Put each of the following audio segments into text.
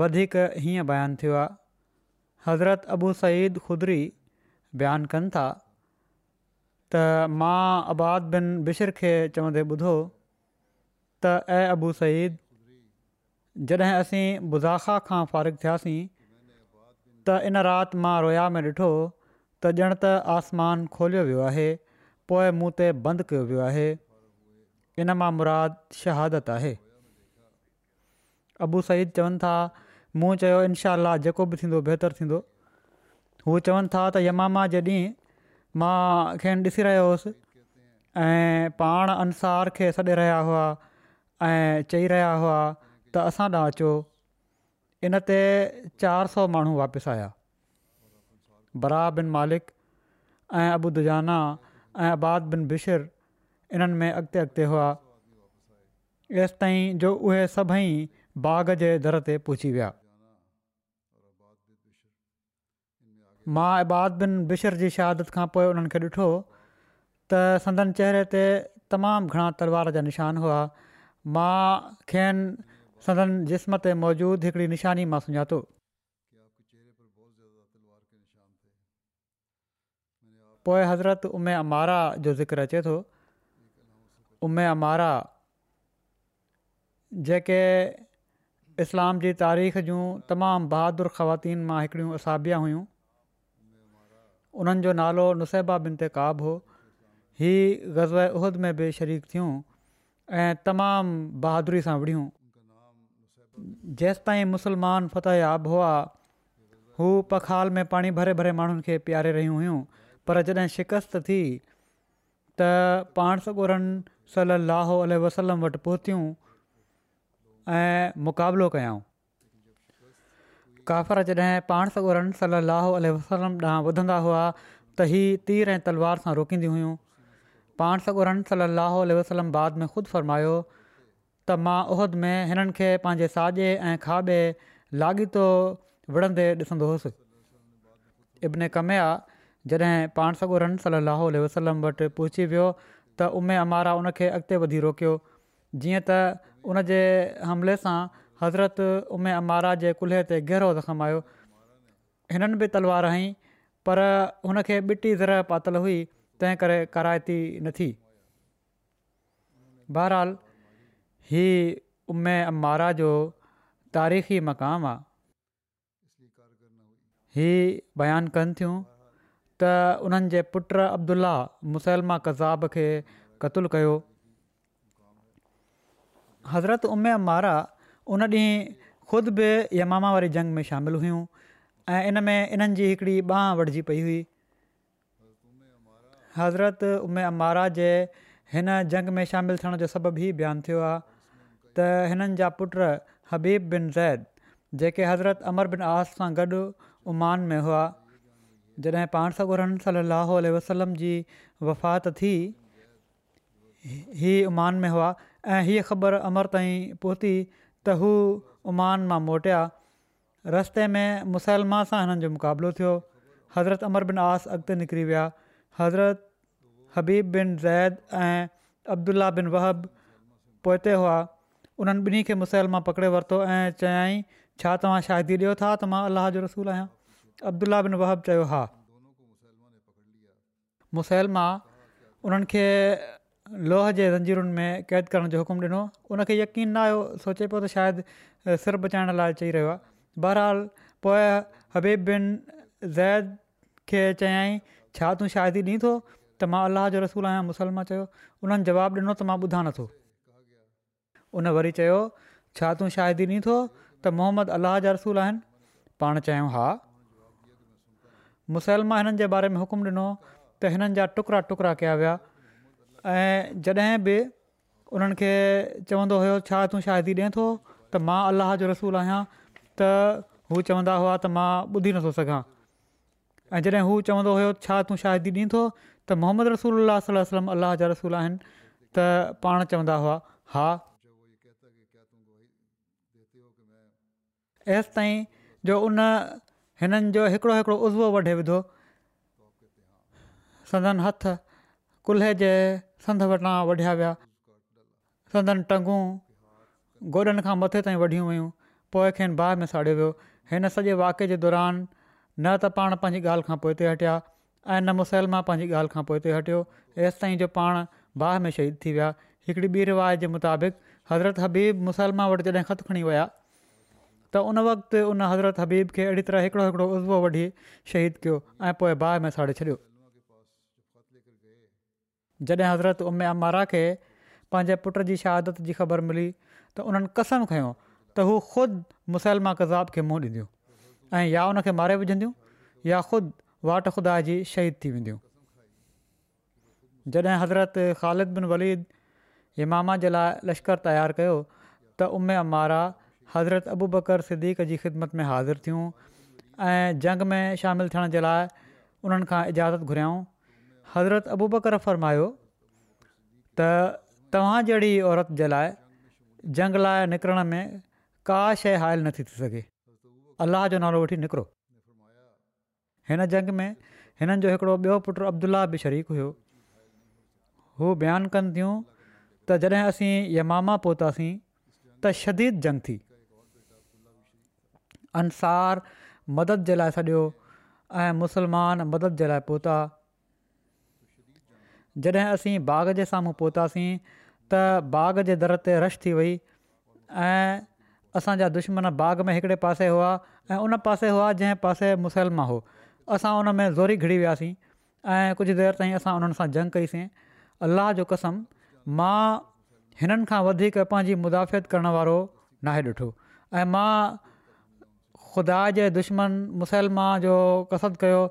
वधीक हीअं बयानु थियो आहे हज़रत अबू सईद खुदरी बयानु कनि था त मां आबाद बिन बिशिर खे चवंदे ॿुधो त ऐं अबू सईद जॾहिं असीं मुज़ाख़ा खां फ़ारिगु थियासीं त इन राति मां रोया में ॾिठो त ॼण त आसमान खोलियो वियो आहे पोइ मूं ते बंदि कयो वियो आहे इन मां मुरादु शहादत आहे अबू सईद चवनि था मूं चयो इनशा जेको बि थींदो बहितरु थींदो हू चवनि था त यमामा जे ॾींहुं मां खेनि ॾिसी रहियो हुउसि ऐं पाण अंसार खे सॾे रहिया हुआ ऐं चई रहिया हुआ त असां ॾांहुं अचो इन ते चारि सौ माण्हू वापसि आया बरा बिन मालिक ऐं अबूदुजाना ऐं आबाद बिन बिशर बिशिरन्हनि में अॻिते अॻिते हुआ एसिताईं जो उहे सभई बाग़ जे दर ते पहुची विया मां इबाद बिन बिशर जी शहादत खां पोइ उन्हनि खे ॾिठो त संदन चहिरे ते तमामु घणा तलवार जा निशान हुआ मां खेनि संदन जिस्म ते मौजूदु हिकिड़ी निशानी मां सुञातो पोइ हज़रत उमे अमारा जो ज़िक्र अचे थो उमे अमारा मारा जेके इस्लाम जी तारीख़ जूं तमामु बहादुरु ख़वतीन मां हिकिड़ियूं असाबिया हुयूं उन्हनि जो नालो नुसैबा बिन ते काब हो हीअ ग़ज़ल उहद में बि शरीक थियूं ऐं तमामु बहादुरी सां विड़ियूं जेसिताईं मुसलमान फ़तह याब हुआ हू पखाल में पाणी भरे भरे माण्हुनि खे पीआरे रहियूं हुयूं पर जॾहिं शिकस्त थी त पाण सबुरनि सलाहु वसलम वटि पहुतियूं ऐं मुक़ाबिलो कयऊं काफ़र जॾहिं पाण सॻोरन सलाहु वसलम ॾांहुं वधंदा हुआ त हीअ तीर ऐं तलवार सां रोकींदियूं हुयूं पाण सॻोरन सलाहु वसलम बाद में ख़ुदि फ़र्मायो त मां उहद में हिननि खे पंहिंजे साॼे ऐं खाॿे लाॻीतो विढ़ंदे ॾिसंदो हुउसि इब्न कमेया जॾहिं पाण सगोरन सलाहु आल वसलम वटि पहुची वियो त उमे अमारा उन खे अॻिते वधी रोकियो जीअं त उनजे हमले सां हज़रत उमे अमारा जे कुल्हे ते गहिरो ज़ख़्म आयो हिननि बि तलवार आईं पर हुनखे ॿिटी ज़र पातल हुई तंहिं करे न थी बहरहाल हीअ उमे अमारा जो तारीख़ी मक़ाम आहे हीअ बयानु कनि थियूं त उन्हनि जे पुट अब्दुल्ला मुसलमा कज़ाब खे क़तलु कयो हज़रत उमे अमारा उन ॾींहुं ख़ुदि बि यमामा वारी जंग में शामिलु हुयूं ऐं इन में इन्हनि जी हिकिड़ी बांह वढिजी पई हुई हज़रत उमे महाराज जे हिन जंग में शामिलु थियण जो सबबु ई बयानु थियो आहे त हिननि जा पुट हबीब बिन ज़ैद जेके हज़रत अमर बिन आस सां गॾु उमान में हुआ जॾहिं पाण सगुर सली लहल वसलम जी वफ़ात थी ही उमान में हुआ ऐं हीअ ख़बर अमर ताईं पहुती त हू उमान मां मोटिया रस्ते में मुसलल सां हिननि जो मुक़ाबिलो थियो हज़रत अमर बिन आस अॻिते निकिरी विया हज़रत हबीब बिन ज़ैद ऐं अब्दुल्ला बिन वहब पोइते हुआ उन्हनि ॿिन्ही खे मुसलमा पकिड़े वरितो ऐं चयाईं छा तव्हां शादी ॾियो था त मां अलाह जो रसूल आहियां अब्दुला बिन वहब चयो हा मुसल उन्हनि खे लोह जे रंजीरुनि में क़ैद करण जो हुकुम ॾिनो उनखे यकीन न आयो सोचे पियो त शायदि सिर बचाइण लाइ चई रहियो आहे बहरहाल पोइ हबीब बिन ज़ैद खे चयई छा तूं शादि ॾींदो थो त मां अलाह जो रसूल आहियां मुसलमान चयो उन्हनि जवाबु ॾिनो त मां ॿुधा नथो उन वरी चयो छा तूं शादी ॾींदो थो त मोहम्मद अलाह जा रसूल आहिनि पाण चयूं हा मुसलमाननि जे बारे में हुकुम ॾिनो त हिननि जा टुकड़ा टुकड़ा कया विया ऐं जॾहिं बि उन्हनि खे चवंदो हुयो छा तूं शादी ॾिए थो त मां अल्लाह जो रसूल आहियां त हू चवंदा हुआ त मां ॿुधी नथो सघां ऐं जॾहिं हू चवंदो हुयो छा तूं शादी ॾींदो थो त मोहम्मद रसूल सलम अलाह जा रसूल आहिनि त पाण चवंदा हुआ हा एसि ताईं जो उन हिननि जो हिकिड़ो हिकिड़ो उज़वो वढे विधो संदन हथ कुल्हे जे संद वटां वढिया विया संदन टंगूं गोॾनि खां मथे ताईं वढियूं वयूं पोएं खेनि बाह में साड़ियो वियो हिन सॼे वाक़े जे दौरान न त पाण पंहिंजी ॻाल्हि खां पोइ हटिया ऐं न मुसलमा पंहिंजी ॻाल्हि खां पोइ हटियो एसिताईं जो पाण बाह में शहीद थी विया हिकिड़ी ॿी रिवायत जे मुताबिक़ हज़रत हबीब मुसलमा वटि जॾहिं ख़तु खणी विया त उन वक़्तु उन हज़रत हबीब खे अहिड़ी तरह हिकिड़ो हिकिड़ो उज़वो वढी शहीद कयो ऐं पोइ बाहि में साड़े छॾियो जॾहिं हज़रत उमा अमारा खे पंहिंजे पुट जी शहादत जी ख़बर मिली त उन्हनि कसम खयों त हू ख़ुदि मुसलमा कज़ाब खे मुंहुं ॾींदियूं ऐं या हुन मारे विझंदियूं या ख़ुदि वाट ख़ुदा जी शहीद थी वेंदियूं जॾहिं हज़रत ख़ालिद बिन वलीद इमामा जे लाइ लश्कर तयारु कयो त उमा अमारा हज़रत अबू बकर सिद्दीक़ जी ख़िदमत में हाज़िर थियूं ऐं जंग में शामिलु थियण जे लाइ उन्हनि खां इजाज़त घुरायाऊं हज़रत अबूबकर फर्मायो त तव्हां जहिड़ी औरत जे लाइ जंग लाइ निकिरण में का शइ हाइल नथी थी सघे अलाह जो नालो वठी निकिरो हिन जंग में हिननि जो हिकिड़ो ॿियो पुटु अब्दुल्ला बि शरीक हुयो हू बयानु कनि थियूं त जॾहिं असीं यमामा पहुतासीं त शदीद जंग थी अंसार मदद जे लाइ सॾियो ऐं मुसलमान मदद जे लाइ पहुता जॾहिं असीं बाग़ जे साम्हूं पहुतासीं त बाग जे दर ते रश थी वई ऐं असांजा दुश्मन बाग में हिकिड़े पासे हुआ ऐं उन पासे हुआ जंहिं पासे मुसलमा हो असां उन में ज़ोरी घिड़ी वियासीं ऐं कुझु देरि ताईं असां उन्हनि सां जंग कईसीं अलाह जो कसम मां हिननि खां वधीक पंहिंजी मुदाफ़ियत करण वारो नाहे ॾिठो ऐं मां ख़ुदा जे दुश्मन मुसलमा जो कसरु कयो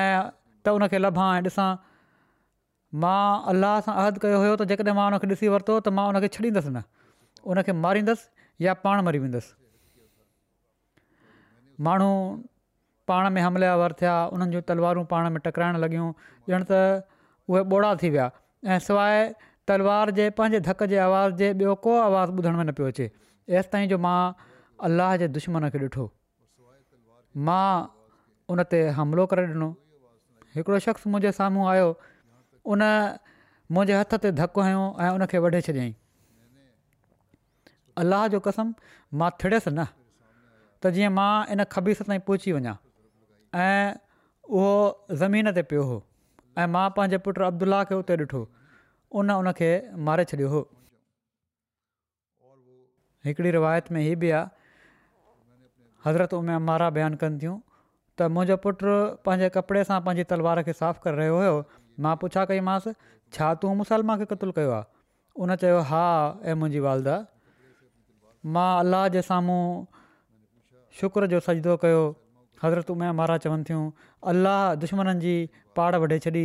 ऐं त लभां ऐं मां अलाह सां अहदु कयो हुयो त जेकॾहिं मां हुनखे ॾिसी वरितो त मां उनखे छॾींदसि न उनखे मारींदसि या पाण मरी वेंदसि माण्हू पाण में हमलियावर थिया उन्हनि जूं तलवारूं पाण में टकराइण लॻियूं ॼणु त उहे ॿोड़ा थी विया ऐं सवाइ तलवार जे पंहिंजे धक जे आवाज़ जे ॿियो को आवाज़ु ॿुधण में न पियो अचे ऐसि ताईं जो मां अलाह जे दुश्मन खे ॾिठो मां उन ते हमिलो करे ॾिनो हिकिड़ो शख़्स मुंहिंजे साम्हूं आयो उन मुंहिंजे हथ ते धको हयो ऐं उन खे वढे छॾियईं अलाह जो कसम मां थिड़ियसि न त जीअं मां इन खबीस ताईं पहुची वञा ऐं उहो ज़मीन ते पियो हुओ ऐं मां पंहिंजे पुटु अब्दुल्ला खे उते ॾिठो उन उन मारे छॾियो हो हिकिड़ी रिवायत में हीअ बि आहे हज़रत उमिया मारा बयानु कनि थियूं त मुंहिंजो पुट पंहिंजे कपिड़े सां पंहिंजी तलवार खे साफ़ु करे रहियो हुयो मां पुछा कईमांसि छा तूं मुसलमान खे क़तलु कयो आहे उन चयो हा ऐ मुंहिंजी वालदा मां अलाह जे साम्हूं शुक्र जो सजदो कयो हज़रत उमा महाराज चवनि थियूं अलाह दुश्मन जी पाड़ वढे छॾी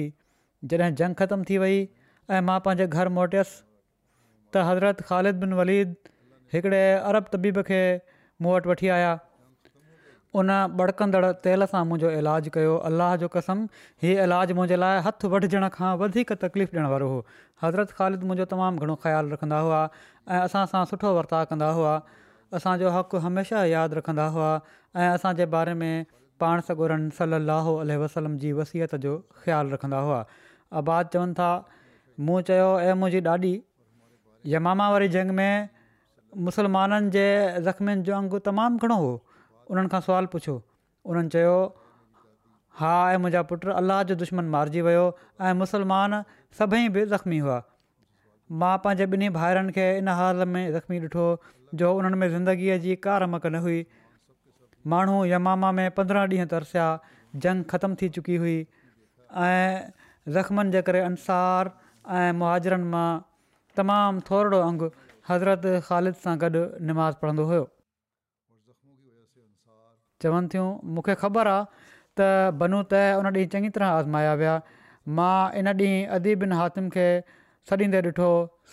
जॾहिं जंग ख़तम थी वई ऐं मां पंहिंजे घरु मोटियुसि त हज़रत ख़ालिद बिन वलीद हिकिड़े अरब तबीब खे मूं वटि वठी आया उन बड़कंदड़ तेल सां मुंहिंजो इलाजु कयो अलाह जो कसम हीअ इलाजु मुंहिंजे लाइ हथु वढिजण खां वधीक तकलीफ़ ॾियण वारो हो हज़रत ख़ालिद मुंहिंजो तमामु घणो ख़्यालु रखंदा हुआ ऐं असां सां सुठो वर्ता कंदा हुआ असांजो हक़ु हमेशह यादि रखंदा हुआ ऐं असांजे बारे में पाण सॻोरनि सली अलाहो वसलम जी वसियत जो ख़्यालु रखंदा हुआ आबाद चवनि था मूं चयो ऐं मुंहिंजी ॾाॾी यमामा वारी जंग में मुसलमाननि जे ज़ख़्मनि जो अंगु तमामु घणो हो उन्हनि खां सुवालु पुछियो उन्हनि चयो हा ऐं मुंहिंजा पुट अलाह जो दुश्मन मारिजी वियो ऐं मुसलमान सभई बि ज़ख़्मी हुआ मां पंहिंजे ॿिन्ही भाइरनि खे इन हाल में ज़ख़्मी ॾिठो जो उन्हनि में ज़िंदगीअ जी का रमक न हुई माण्हू यमामा में पंद्रहं ॾींहं तरसिया जंग ख़तम थी चुकी हुई ऐं ज़ख़्मनि जे करे अंसार ऐं मुहाजरनि मां तमामु थोरो अंगु हज़रत ख़ालिद सां गॾु निमाज़ पढ़ंदो हुयो चवनि थियूं मूंखे ख़बर आहे त बनू त उन ॾींहुं चङी तरह आज़माया विया मां इन ॾींहुं अदीबिन हातिम खे सॾींदे ॾिठो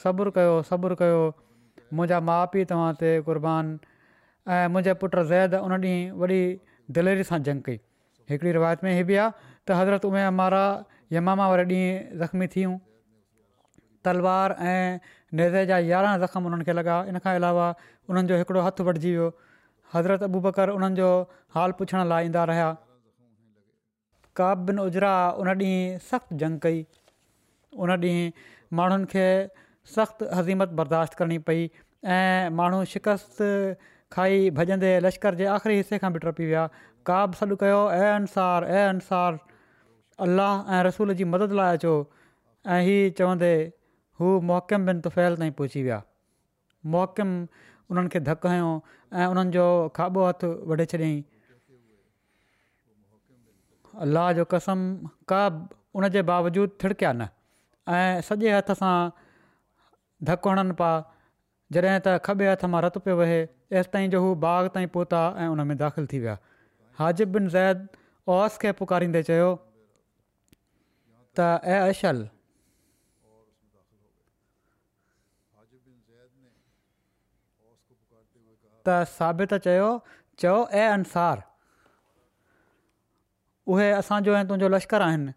सब्रु कयो सब्रु कयो मुंहिंजा माउ पीउ तव्हां ते क़ुर्बान ऐं मुंहिंजे पुटु ज़ैद उन ॾींहुं वॾी दिलेरी सां जंग कई हिकिड़ी रिवायत में हीअ बि आहे त हज़रत उमे अमारा यमामा वारे ॾींहुं ज़ख़्मी थियूं तलवार ऐं नेज़े जा यारहं ज़ख़्म उन्हनि खे लॻा इन खां अलावा उन्हनि जो हिकिड़ो हथु वठिजी वियो हज़रत अबूबकर उन्हनि जो حال पुछण लाइ ईंदा रहिया काब बिन उजरा उन ॾींहुं सख़्तु जंग कई उन ॾींहुं माण्हुनि खे सख़्तु हज़ीमत बर्दाश्त करणी पई ऐं माण्हू शिकस्त खाई भॼंदे लश्कर जे आख़िरी हिसे खां बि टपी विया काब सॾु कयो ऐं अनसार ऐं अनसार अलाह ऐं रसूल जी मदद लाइ अचो ऐं इहे चवंदे हू मोहकम बिन तुफेल ताईं पहुची विया उन्हनि खे धक खयों ऐं उन्हनि जो खाॿो हथ वढे छॾियईं अल्लाह जो कसम का उनजे बावजूद थिड़किया न ऐं सॼे हथ सां धक हणनि पिया जॾहिं त खॿे हथ मां रतु पियो वहे तेसि ताईं जो हू बाग ताईं पहुता ऐं उन में दाख़िल थी विया हाजिब बिन ज़ैद ओस खे पुकारींदे चयो त साबित चयो ऐं उहे असांजो ऐं तुंहिंजो लश्कर आहिनि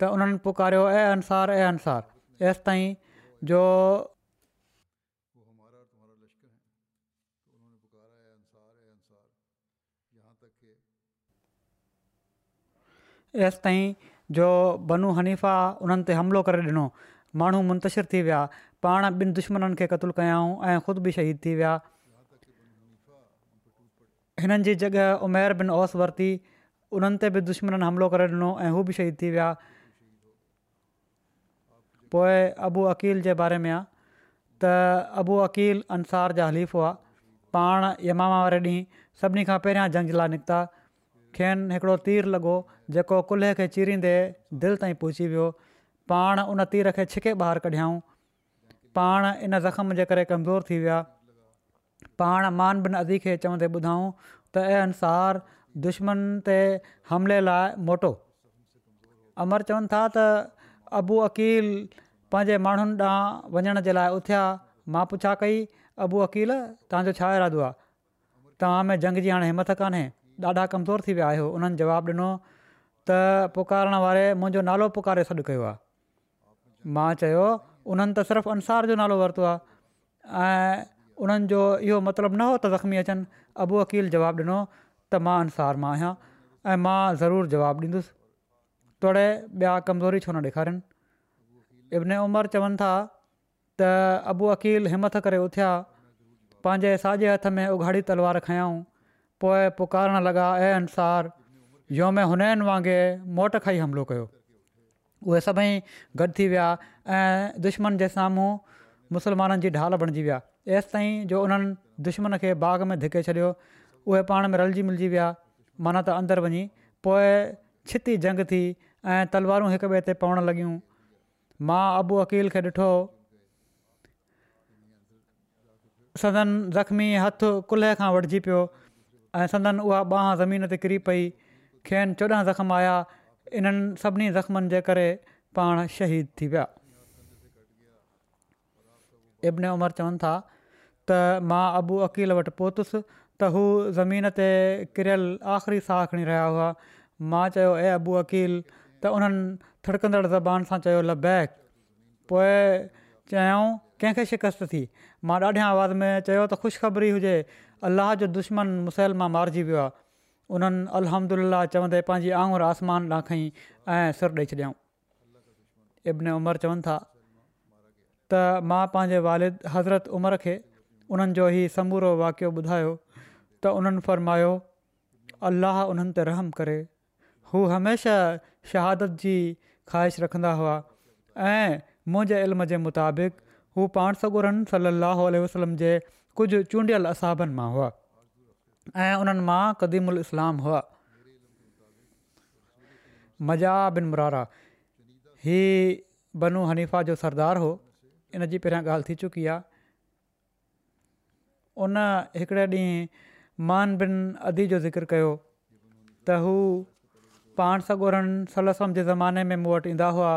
त उन्हनि पुकारियो ऐं अनसार ऐं अनसार एसिताईं जोसि ताईं जो बनू हनीफ़ा उन्हनि ते हमिलो करे ॾिनो माण्हू मुंतशिरु थी विया पाण ॿिनि दुश्मननि खे क़तूल कयाऊं ऐं ख़ुदि बि शहीद थी विया हिननि जी जॻह उमेर बिन ओस वरिती उन्हनि ते बि दुश्मन हमिलो करे ॾिनो ऐं हू बि शहीद थी विया पोइ अबू अकील जे बारे में आहे त अबू अकील अंसार जा हुआ पाण यमामा वारे ॾींहुं सभिनी खां पहिरियां झंज़िला निकिता खेनि हिकिड़ो तीर लॻो जेको कुल्हे खे चीरींदे दिलि ताईं पहुची वियो पाण उन तीर खे छिके बाहिर कढियाऊं पाण इन ज़ख़्म जे करे कमज़ोर थी विया पाण मान बिन अदी खे चवंदे ॿुधऊं त ऐं अंसार दुश्मन ते हमले लाइ मोटो अमर चवनि था त अबू अकील पंहिंजे माण्हुनि ॾांहुं वञण जे लाइ उथिया मां पुछा कई अबू अकील तव्हांजो छा इरादो आहे तव्हां में जंग जी हाणे हिमथ कान्हे ॾाढा कमज़ोर थी विया आहियो उन्हनि जवाबु ॾिनो त पुकारण वारे मुंहिंजो नालो पुकारे सॾु कयो आहे मां चयो उन्हनि त सिर्फ़ु अंसार जो नालो वरितो आहे उन्हनि जो इहो मतिलबु न हो त ज़ख़्मी अचनि अबु अकील जवाबु ॾिनो त मां अंसार मां आहियां ऐं मां ज़रूरु जवाबु ॾींदुसि तोड़े ॿिया कमज़ोरी छो न ॾेखारनि इब्न उमरि चवनि था त अबु अकील हिमथ करे उथिया पंहिंजे साॼे हथ में उघाड़ी तलवार खयऊं पोइ पुकारणु लॻा ऐं अनुसार योम हुनैनि वांगुरु मोट खाई हमिलो कयो उहे सभई गॾु थी विया ऐं दुश्मन जे साम्हूं मुसलमाननि जी ढाल बणिजी विया एसि ताईं जो उन्हनि दुश्मन खे बाग़ में धिके छॾियो उहे पाण में रलिजी मिलिजी विया माना त अंदरि वञी पोइ छिती जंग थी ऐं तलवारूं हिक ॿिए ते पवणु लॻियूं मां अकील खे ॾिठो सदन ज़ख़्मी हथु कुल्हे खां वठिजी पियो ऐं सदन उहा ॿाहं ज़मीन ते किरी पई खेनि चोॾहं ज़ख़्म आया इन्हनि सभिनी ज़ख़्मनि जे करे पाण शहीद थी विया इब्न उमर चवनि था त मां अबू अकील वटि पहुतुसि त हू ज़मीन ते किरियल आख़िरी साह खणी रहिया हुआ मां चयो ए अबू अकील त उन्हनि थिड़कंदड़ ज़बान सां चयो लबैक पोइ चयऊं कंहिंखे शिकस्तु थी मां ॾाढियां आवाज़ में चयो त ख़ुशिखबरी हुजे अलाह जो दुश्मन मुसैल मां मारिजी वियो आहे उन्हनि अलहमिल्ला चवंदे पंहिंजी आंगुर आसमान ॾांहुं खईं ऐं सुरु ॾेई छॾियऊं इब्न उमर चवनि था त मां पंहिंजे वारिद हज़रत उमर खे उन्हनि जो ई समूरो वाक़ियो ॿुधायो त उन्हनि फ़रमायो अलाह उन्हनि ते रहम करे हू हमेशह शहादत जी ख़्वाहिश रखंदा हुआ ऐं मुंहिंजे इल्म जे मुताबिक़ हू पाण सगुरनि सलाहु वसलम जे कुझु चूंडियल असाबनि मां हुआ ऐं उन्हनि मां कदीम इस्लाम हुआ मज़ा बिन मुरारा हीअ बनू हनीफ़ा जो सरदार हो इन जी पहिरियां ॻाल्हि थी चुकी आहे उन हिकिड़े ॾींहुं मान बिन अदी जो ज़िक्र कयो त हू पाण सॻोड़नि सलसम जे ज़माने में मूं वटि ईंदा हुआ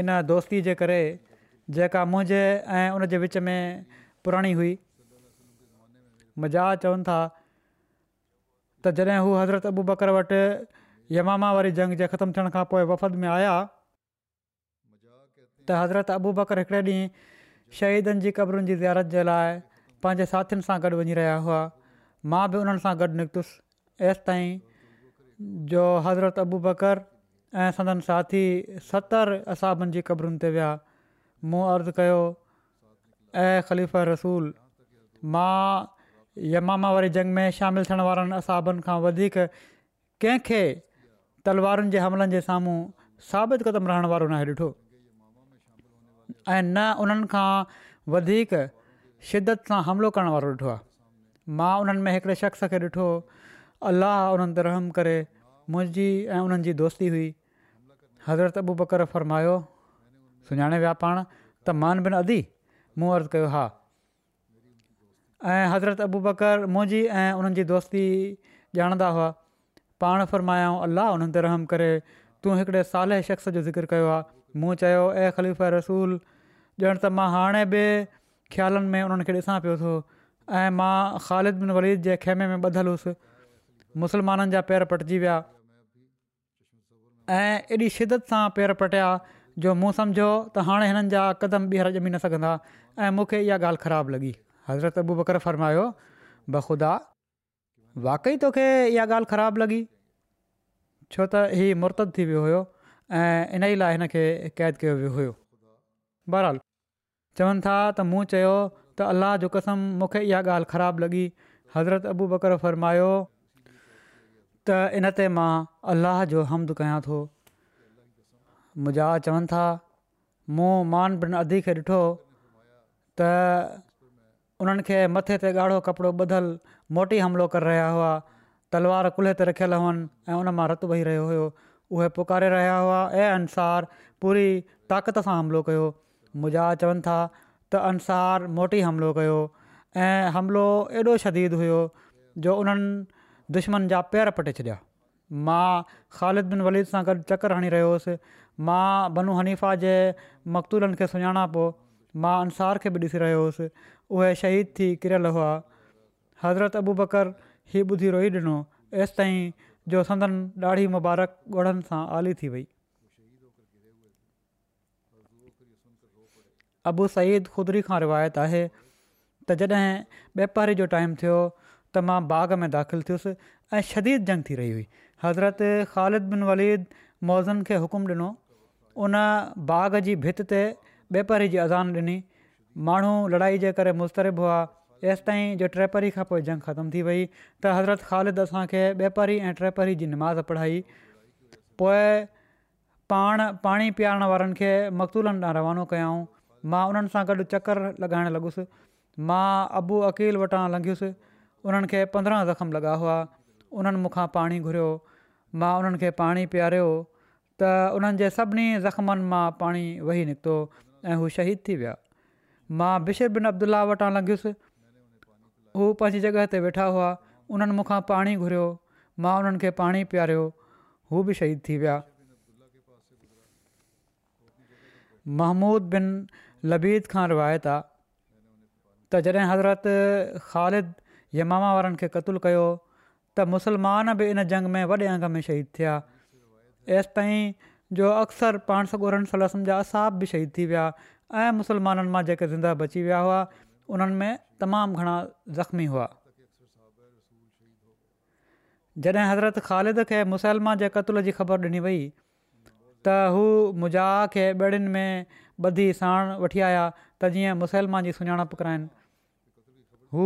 इन दोस्ती जे करे जेका मुंहिंजे ऐं उन जे विच में पुराणी हुई मज़ा चवनि था त जॾहिं हू हज़रत अबू बकर वटि यमामा वारी जंग जे ख़तमु थियण खां पोइ वफ़द में आया त हज़रत अबू बकर हिकिड़े ॾींहुं शहीदनि जी क़बरुनि जी ज़ारत जे लाइ पंहिंजे साथियुनि सां गॾु वञी रहिया हुआ मां बि उन्हनि सां गॾु निकितुसि एसिताईं जो हज़रत अबू बकर ऐं संदन साथी सतरि असाबनि जी क़बरुनि ते विया मूं अर्ज़ु कयो ऐं ख़लीफ़ रसूल मां यमामा वारी जंग में शामिलु थियण वारनि असाबनि खां वधीक कंहिंखे तलवारुनि जे हमलनि जे साम्हूं साबित क़दम रहण वारो नाहे ॾिठो ऐं न उन्हनि खां वधीक शिदत सां हमिलो करण वारो ॾिठो आहे मां उन्हनि में हिकिड़े शख़्स खे ॾिठो अलाह उन्हनि ते रहम करे मुंहिंजी ऐं उन्हनि जी दोस्ती हुई हज़रत अबू बकर फ़रमायो सुञाणे विया पाण त मान बिन अदी मूं अर्ज़ु कयो हा ऐं हज़रत अबू बकर मुंहिंजी ऐं उन्हनि जी दोस्ती ॼाणंदा हुआ पाण फ़र्मायाऊं अलाह उन्हनि ते रहम करे तूं हिकिड़े साले शख़्स जो ज़िक्र कयो मूं चयो ए ख़लीफ़ा रसूल ॼण त मां हाणे बि ख़्यालनि में उन्हनि खे ॾिसां पियो थो ऐं मां ख़ालिद बिन वलीद जे खेमे में ॿधलु हुउसि मुस्लमाननि जा पेर पटिजी विया ऐं एॾी शिदत सां पेर पटिया जो मूं सम्झो त हाणे हिननि जा क़दम ॿीहर ॼमी न सघंदा ऐं मूंखे इहा ॻाल्हि ख़राबु लॻी हज़रत अबू बकर फरमायो बख़ुदा वाकई तोखे इहा ॻाल्हि ख़राबु लॻी छो त हीउ मुर्तद थी वियो हुयो ऐं इन ई लाइ हिन खे क़ैद कयो वियो हुयो बहरहाल चवनि था त मूं चयो त अल्लाह जो कसम मूंखे इहा ॻाल्हि ख़राबु लॻी हज़रत अबू बकर फरमायो त इन ते मां अलाह जो हमद कयां थो मुंहिंजा चवनि था मूं मान बिन अदी खे ॾिठो त उन्हनि खे मथे ते ॻाढ़ो कपिड़ो ॿधलु मोटी हमिलो करे रहिया हुआ तलवार कुल्हे ते रखियल हुअनि ऐं उन मां रतु वही रहियो हुयो उहे पुकारे रहिया हुआ ऐं अंसार पूरी ताक़त सां हमिलो कयो मुजा चवनि था त अंसार मोटी हमिलो कयो ऐं हमिलो एॾो शदीद हुयो जो उन्हनि दुश्मन जा पेर पटे छॾिया मां ख़ालिद बिन वलीद सां गॾु चकर हणी रहियो हुउसि मां बनू हनीफ़ा जे मकतूलनि खे सुञाणा पोइ मां अंसार खे बि ॾिसी रहियो हुउसि उहे शहीद थी किरियलु हुआ हज़रत अबू बकर ही ॿुधी रोई ॾिनो तेसि ताईं जो संदन ॾाढी मुबारक ॻोढ़नि सां आली थी वई अबू सईद खुदरी खां रिवायत आहे त जॾहिं जो टाइम थियो त मां बाग में दाख़िलु थियुसि ऐं शदीद जंग थी रही हुई हज़रत ख़ालिद बिन वलीद मौज़नि खे हुकुम ॾिनो उन बाग़ जी भित ते वापारी जी अज़ान ॾिनी माण्हू लड़ाई जे करे मुस्तरिब हुआ एसि ताईं जो टेपरी पहरी खां पोइ जंग ख़तमु थी वई त हज़रत ख़ालिद असांखे ॿ पहिरियों ऐं टेपरी पहरी जी निमाज़ पढ़ाई पोइ पाण पाणी पीआरण वारनि खे मकतूलनि ॾांहुं रवानो कयऊं मां उन्हनि सां गॾु चकर लॻाइण लॻुसि मां अबू अकील वटां लंघियुसि उन्हनि खे ज़ख़्म लॻा हुआ उन्हनि मूंखां पाणी घुरियो मां उन्हनि खे पाणी पीआरियो त उन्हनि जे सभिनी ज़ख़्मनि मां पाणी वेही निकितो ऐं हू शहीद थी विया मां बिशि बिन अब्दुला वटां लंघियुसि हू पंहिंजी जॻह ते वेठा हुआ उन्हनि मूंखां पाणी घुरियो मां उन्हनि खे पाणी पीआरियो हू बि शहीद थी विया महमूद बिन लबीद खां रिवायत आहे त जॾहिं हज़रति ख़ालिद यमा वारनि खे क़तलु कयो त मुसलमान बि इन जंग में वॾे अंग में शहीद थिया एसि ताईं जो अक्सर पाण सौ ॻोड़नि जा असाब बि शहीद थी विया ऐं मुसलमाननि मां जेके ज़िंदह बची विया हुआ उन्हनि में तमामु घणा ज़ख़्मी हुआ जॾहिं हज़रत ख़ालिद खे मुसलमान जे क़तल जी ख़बर ॾिनी वई त हू मुजाह खे ॿेड़ियुनि में ॿधी साण वठी आया त जीअं मुसलमान जी सुञाणप कराइनि हू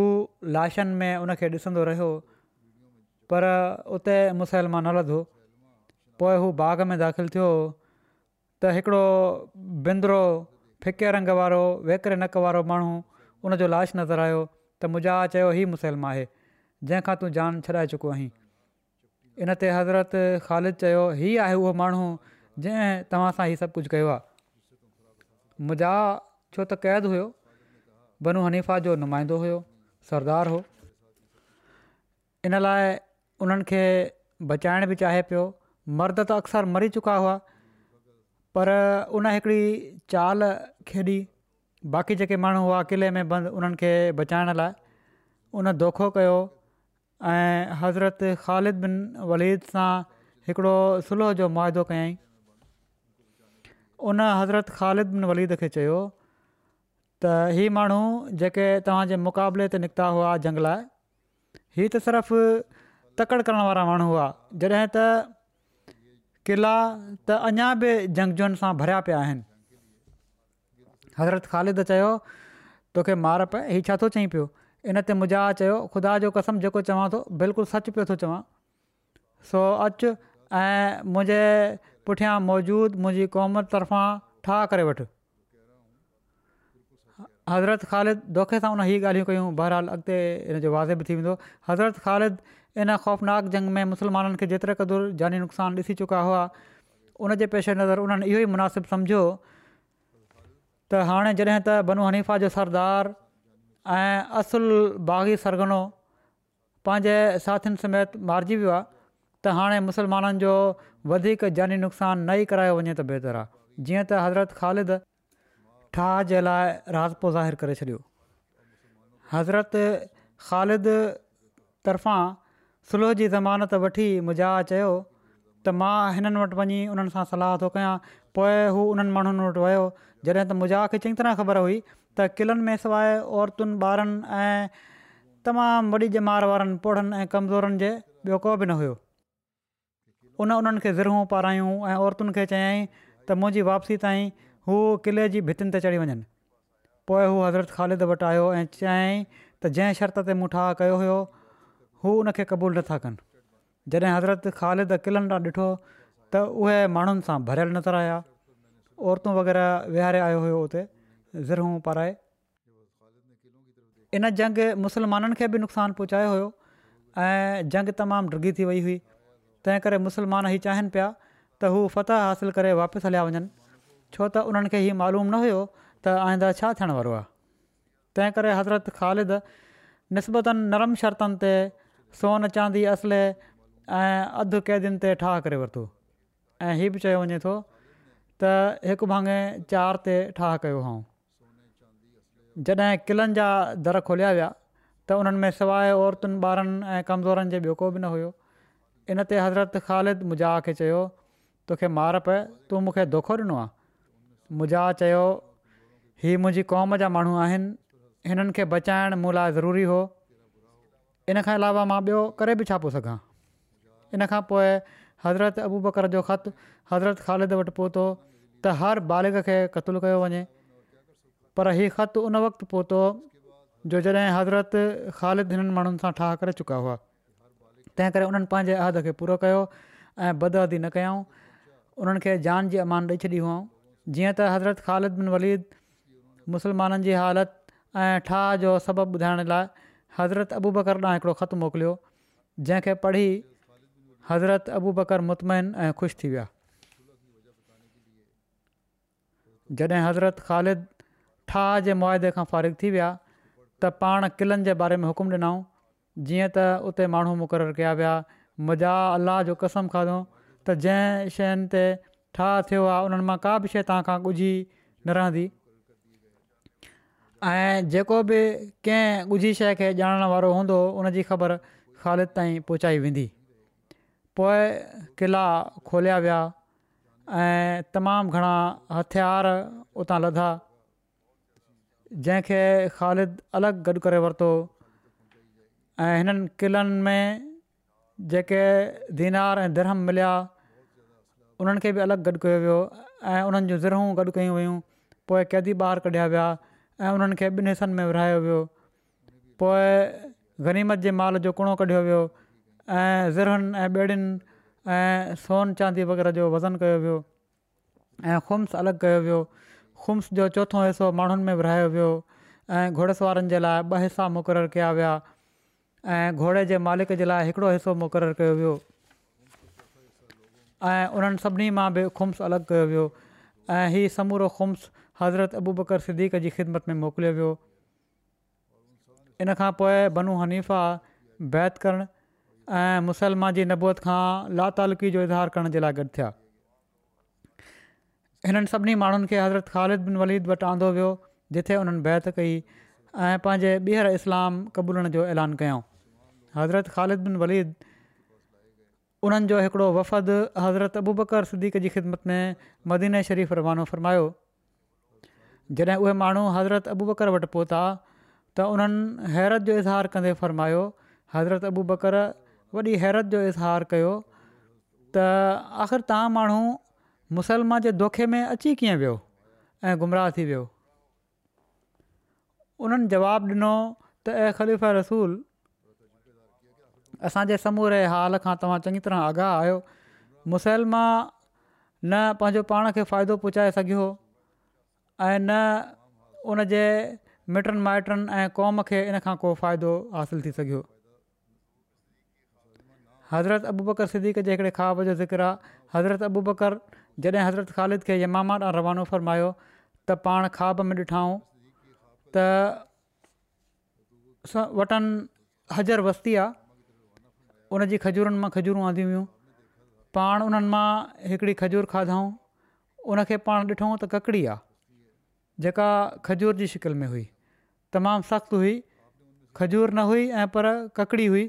लाशनि में उनखे ॾिसंदो रहियो पर उते मुसलमान न लधो पोइ हू बाग़ में दाख़िल थियो त हिकिड़ो बिंदरो फिके रंग वारो वेकिरे नक वारो माण्हू उन जो लाश नज़र आयो त मुंहिंजा चयो हीउ मुसलम आहे जंहिंखां तूं जान छॾाए चुको आहीं इन ते हज़रत ख़ालिद चयो हीउ आहे उहो माण्हू जंहिं तव्हां सां ई सभु कुझु कयो आहे मुंहिंजा छो त क़ैद हुयो बनू हनीफ़ा जो नुमाइंदो हुयो सरदार हो इन लाइ उन्हनि खे बचाइण बि चाहे पियो मर्द त अक्सर मरी चुका हुआ पर उन हिकिड़ी चाल खेॾी बाक़ी जेके माण्हू हुआ क़िले में बंदि उन्हनि खे बचाइण लाइ उन दोखो कयो ऐं हज़रत ख़ालिद बिन वलीद सां हिकिड़ो सुलह जो मुआइदो कयई उन हज़रत ख़ालिद बिन वलीद खे चयो त इहे माण्हू जेके तव्हांजे मुक़ाबले ते निकिता हुआ जंग लाइ हीअ त सिर्फ़ु तकड़ि करण वारा माण्हू हुआ जॾहिं त क़िला त अञा बि झंगजुन सां भरिया पिया आहिनि हज़रत ख़ालिद चयो तोखे मार पए हीउ छा थो चई पियो इनते मुज़ा चयो ख़ुदा जो कसम जेको चवां थो बिल्कुलु सचु पियो थो चवां सो अचु ऐं मुंहिंजे पुठियां मौजूदु मुंहिंजी क़ौम तरफ़ां ठाह करे वठि हज़रत ख़ालिद दोखे सां हुन हीअ ॻाल्हियूं कयूं बहरहाल अॻिते इन जो वाज़ेब थी वेंदो हज़रत ख़ालिद इन ख़ौफ़नाक जंग में मुस्लमाननि खे जेतिरे क़दुरु जानी नुक़सानु ॾिसी चुका हुआ उनजे पेशे नज़र उन्हनि इहो ई मुनासिबु सम्झो त हाणे जॾहिं त बनू हनीफ़ा जो सरदार ऐं असुल बाग़ी सरगनो पंहिंजे साथियुनि समेत मारिजी वियो आहे त हाणे मुसलमाननि जो वधीक जानी नुक़सानु न ई करायो वञे त बहितरु आहे जीअं त हज़रत ख़ालिद ठाह जे लाइ राजपो ज़ाहिरु करे छॾियो हज़रत ख़ालिद तरफ़ां सुलह जी ज़मानत वठी मज़ा चयो त मां हिननि वटि वञी उन्हनि सां सलाहु थो कयां पोइ हू जॾहिं त मुंहिंजा आख़िर चङी तरह ख़बर हुई त क़िलनि में सवाइ औरतुनि ॿारनि ऐं तमामु वॾी बीमार वारनि पौढनि ऐं कमज़ोरनि जे ॿियो को बि न हुयो उन उन्हनि खे ज़रू पारायूं ऐं औरतुनि खे चयाईं त मुंहिंजी वापसी ताईं हू क़िले जी भितियुनि ते चढ़ी वञनि पोइ हू हज़रत ख़ालिद वटि आयो ऐं चयाईं त जंहिं शर्त ते मुठाउ कयो हुयो हू उन क़बूलु नथा कनि जॾहिं हज़रत ख़ालिद किलनि तां ॾिठो त उहे माण्हुनि सां नज़र आया औरतूं वग़ैरह विहारे आयो हुयो हुते ज़रू पाराए इन जंग मुसलमाननि खे बि नुक़सानु पहुचायो हुयो ऐं जंग तमामु डगी थी वई हुई तंहिं करे मुसलमान हीउ चाहिनि पिया त हू फ़तह हासिलु करे वापसि हलिया वञनि छो त उन्हनि खे मालूम न हुयो त आईंदा छा थियण वारो आहे हज़रत ख़ालिद नस्बतनि नरम शर्तनि ते सोन चांदी असले ऐं अधु कैदीनि ते ठाह करे वरितो ऐं हीउ बि चयो वञे थो त हिकु भाङे चार ते ठाह कयो हुउऊं जॾहिं किलनि जा दर खोलिया विया त उन्हनि में सवाइ औरतुनि ॿारनि ऐं कमज़ोरनि जे ॿियो को बि न हुयो इन ते हज़रत ख़ालिद मुजा खे चयो तोखे मार पए तूं मूंखे धोखो ॾिनो आहे मुजा चयो हीअ मुंहिंजी क़ौम जा माण्हू आहिनि हिननि खे बचाइण मूं लाइ ज़रूरी हो इन खां अलावा मां ॿियो करे बि छा पोइ सघां इन खां पोइ हज़रत अबू बकर जो हज़रत ख़ालिद वटि त हर बालिग खे क़त्लु कयो वञे पर हीउ ख़तु उन वक़्तु पहुतो जो जॾहिं हज़रत ख़ालिद हिननि माण्हुनि सां ठाह करे चुका हुआ तंहिं करे उन्हनि पंहिंजे अहद खे पूरो कयो ऐं बदहदी न कयऊं उन्हनि खे जान जी अमान ॾेई छॾियूं हुअऊं जीअं त हज़रत ख़ालिद बिन वलीद मुसलमाननि जी हालति ऐं ठाह जो सबबु ॿुधाइण लाइ हज़रत अबू बकर ॾांहुं हिकिड़ो ख़तु मोकिलियो जंहिंखे पढ़ी हज़रत अबू बकर मुतमैन ऐं ख़ुशि थी विया जॾहिं हज़रत ख़ालिद ठाह जे मुआदे खां फ़ारिग थी विया त पाण क़िलनि जे बारे में हुकुम ॾिनऊं जीअं त उते माण्हू मुक़ररु कया विया मज़ा अलाह जो कसम खाधो त जंहिं शइनि ते ठाह थियो आहे उन्हनि मां का बि शइ ॻुझी न रहंदी ऐं जेको बि कंहिं ॻुझी शइ खे ॼाणण वारो हूंदो उन जी ख़बर ख़ालिद ताईं पहुचाई वेंदी पोइ क़िला खोलिया विया ऐं तमामु घणा हथियार उतां लधा जंहिंखे ख़ालिद अलॻि गॾु करे वरितो ऐं हिननि क़िलनि में जेके दीनार ऐं धरम मिलिया उन्हनि खे बि अलॻि गॾु कयो वियो ऐं उन्हनि जूं ज़रू गॾु कयूं पोइ कैदी ॿार कढिया विया ऐं उन्हनि खे ॿिनि हिसनि में विरहायो वियो पोइ गनीमत जे माल जो कुणो कढियो वियो ऐं ज़रनि ऐं ॿेड़ियुनि ऐं सोन चांदी वग़ैरह जो वज़न कयो वियो ऐं खुम्ब्स अलॻि कयो वियो खुम्स जो चोथों हिसो माण्हुनि में विरिहायो वियो ऐं घोड़सवारनि जे लाइ ॿ हिसा मुक़ररु कया विया ऐं घोड़े जे मालिक जे लाइ हिकिड़ो हिसो मुक़ररु कयो वियो ऐं उन्हनि सभिनी मां बि खुम्स अलॻि कयो वियो ऐं हीअ समूरो खुम्स हज़रत अबू बकर सिदीक जी ख़िदमत में मोकिलियो वियो इन खां पोइ बनू हनीफा बैत करणु ऐं मुसलमान जी नबूत खां लातालुकी जो इज़हार करण जे लाइ गॾु थिया हिननि सभिनी माण्हुनि खे हज़रत ख़ालिद बिन वलीद वटि आंदो वियो जिथे उन्हनि बैत कई ऐं पंहिंजे ॿीहर इस्लाम क़बूलण जो ऐलान कयऊं हज़रत ख़ालिद बिन वलीद उन्हनि जो हिकिड़ो वफ़द हज़रत अबू बकर सदीक जी ख़िदमत में मदीन शरीफ़ रवानो फ़रमायो जॾहिं उहे माण्हू हज़रत अबू बकर वटि पहुता त उन्हनि हैरत जो इज़हार कंदे फ़र्मायो हज़रत अबू बकर वॾी हैरत जो इज़हारु कयो त आख़िरि तव्हां माण्हू मुसलमान जे दोखे में अची कीअं वियो ऐं गुमराह थी वियो उन्हनि जवाबु ॾिनो त ऐं ख़लीफ़ रसूल असांजे समूरे हाल खां तव्हां चङी तरह आगाह आहियो मुसलमान न पंहिंजो पाण खे फ़ाइदो पहुचाए सघियो ऐं न उन जे मिटनि माइटनि ऐं क़ौम खे इन खां को फ़ाइदो हासिलु थी सघियो हज़रत अबू बकर सिद्दीक़ जे हिकिड़े खाॿ जो ज़िक्र आहे हज़रत अबू बकर जॾहिं हज़रत ख़ालिद खे यमामान रवानो फरमायो त पाण खाॿ में ॾिठऊं त वटनि हजर वस्ती आहे उन जी खजूरनि मां खजूरूं आंदियूं हुयूं पाण उन्हनि मां हिकिड़ी खजूर खाधऊं उनखे पाण ॾिठूं त ककड़ी आहे जेका खजूर जी शिकिल में हुई तमामु सख़्तु हुई खजूर न हुई ऐं पर ककड़ी हुई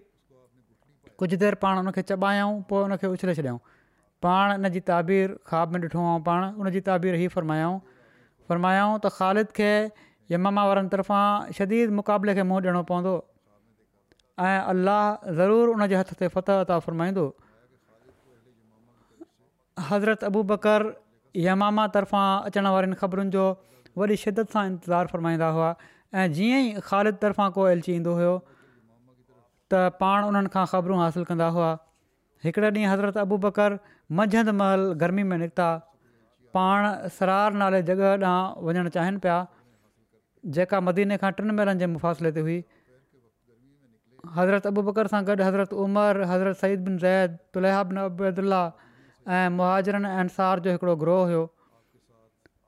कुझु देरि पाण उनखे चॿायूं पोइ उनखे उछले छॾियाऊं पाण इन जी ताबीर ख़्वाब में ॾिठो ऐं पाण उन जी ताबीर ई फ़रमायाऊं फ़रमायाऊं त ख़ालिद खे यमामा वारनि तरफ़ां शदीद मुक़ाबले खे मुंहुं ॾियणो पवंदो ऐं अलाह ज़रूरु उनजे हथ ते फ़तह अता फ़रमाईंदो हज़रत अबू बकर यमामा तर्फ़ां अचण वारनि ख़बरुनि जो वॾी शिदत सां इंतज़ारु फ़रमाईंदा हुआ ऐं जीअं ई ख़ालिद तरफ़ां को एलची ईंदो हुयो त पाण उन्हनि खां ख़बरूं हासिलु कंदा हुआ हिकिड़े ॾींहुं हज़रत अबू बकर मंझंदि महल गर्मी में निकिता पाण सरार नाले जॻह ॾांहुं वञणु चाहिनि पिया जेका मदीने खां टिनि महीननि जे मुफ़ासिले ते हुई हज़रत अबू बकर सां गॾु हज़रत उमर हज़रत सईद बिन ज़ैद तुलहा बिन अबूदुल्ला ऐं मुहाजरनि अंसार जो हिकिड़ो ग्रोह हुयो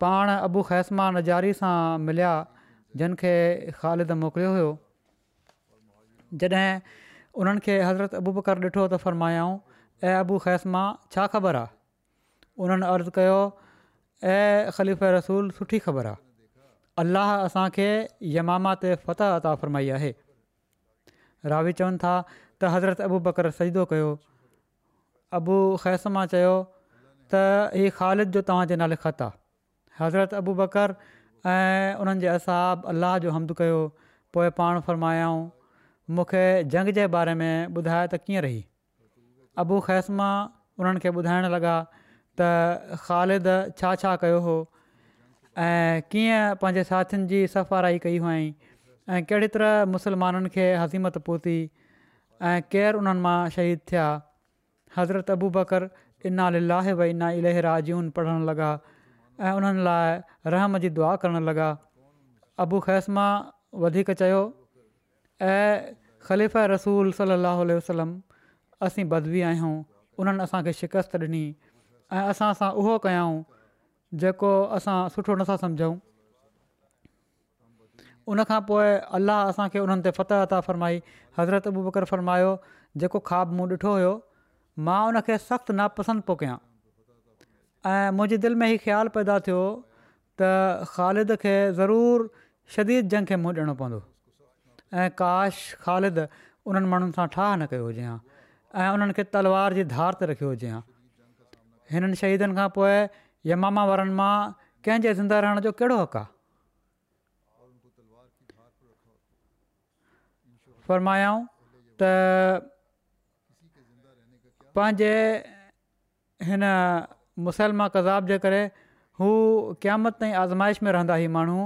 पाण अबू ख़ैसमान जारी सां मिलिया जिन खे ख़ालिद मोकिलियो हुयो जॾहिं उन्हनि खे हज़रत अबू बकर ॾिठो त फ़र्मायाऊं ऐं अबू ख़ैसमा छा ख़बरु आहे उन्हनि अर्ज़ु कयो ऐं ख़लीफ़ रसूल सुठी ख़बरु आहे अलाह असांखे यमामा ते फ़तह अता फ़रमाई आहे रावी चवनि था त हज़रत अबू बकर सईदो कयो अबू ख़ैसमा चयो त ई ख़ालिद जो तव्हांजे नाले ख़त आहे हज़रत अबू बकर ऐं उन्हनि जे असाब अलाह जो हमद कयो पोइ पाण फ़र्मायाऊं मूंखे जंग जे बारे में ॿुधाए त कीअं रही अबू ख़ैसमा उन्हनि खे ॿुधाइण लॻा त ख़ालिद छा छा कयो हो ऐं कीअं पंहिंजे साथियुनि जी सफ़ाराई कई हुई ऐं कहिड़े तरह मुसलमाननि खे हज़ीमत पहुती ऐं केरु उन्हनि मां शहीद थिया हज़रत अबू बकर इना लिलाहे व इना इले राजून पढ़णु लॻा ऐं रहम जी दुआ करणु लॻा अबू ख़ैसमा ऐं ख़लीफ़ रसूल सली अलसलम असीं बदबी आहियूं उन्हनि असांखे शिकस्त ॾिनी ऐं असांसां उहो कयाऊं जेको असां सुठो नथा सम्झूं उनखां पोइ अलाह असांखे उन्हनि ते फ़त अता फ़रमाई हज़रत अबूबर फ़र्मायो जेको ख़्वाबु मूं ॾिठो हुयो मां उनखे सख़्तु नापसंद पियो कयां ऐं मुंहिंजे दिलि में ई ख़्यालु पैदा थियो त ख़ालिद खे ज़रूरु शदीद जंग खे मुंहुं ॾियणो पवंदो ऐं काश ख़ालिद उन्हनि माण्हुनि सां ठाह न कयो हुजे हां ऐं उन्हनि खे तलवार जी धार ते रखियो हुजे हां हिननि शहीदनि खां पोइ यमामा वारनि मां कंहिंजे ज़िंदा रहण जो कहिड़ो हक़ु आहे फरमायाऊं त पंहिंजे हिन मुसलमा कज़ाब जे करे हू क़ामत ताईं आज़माइश में रहंदा हुआ माण्हू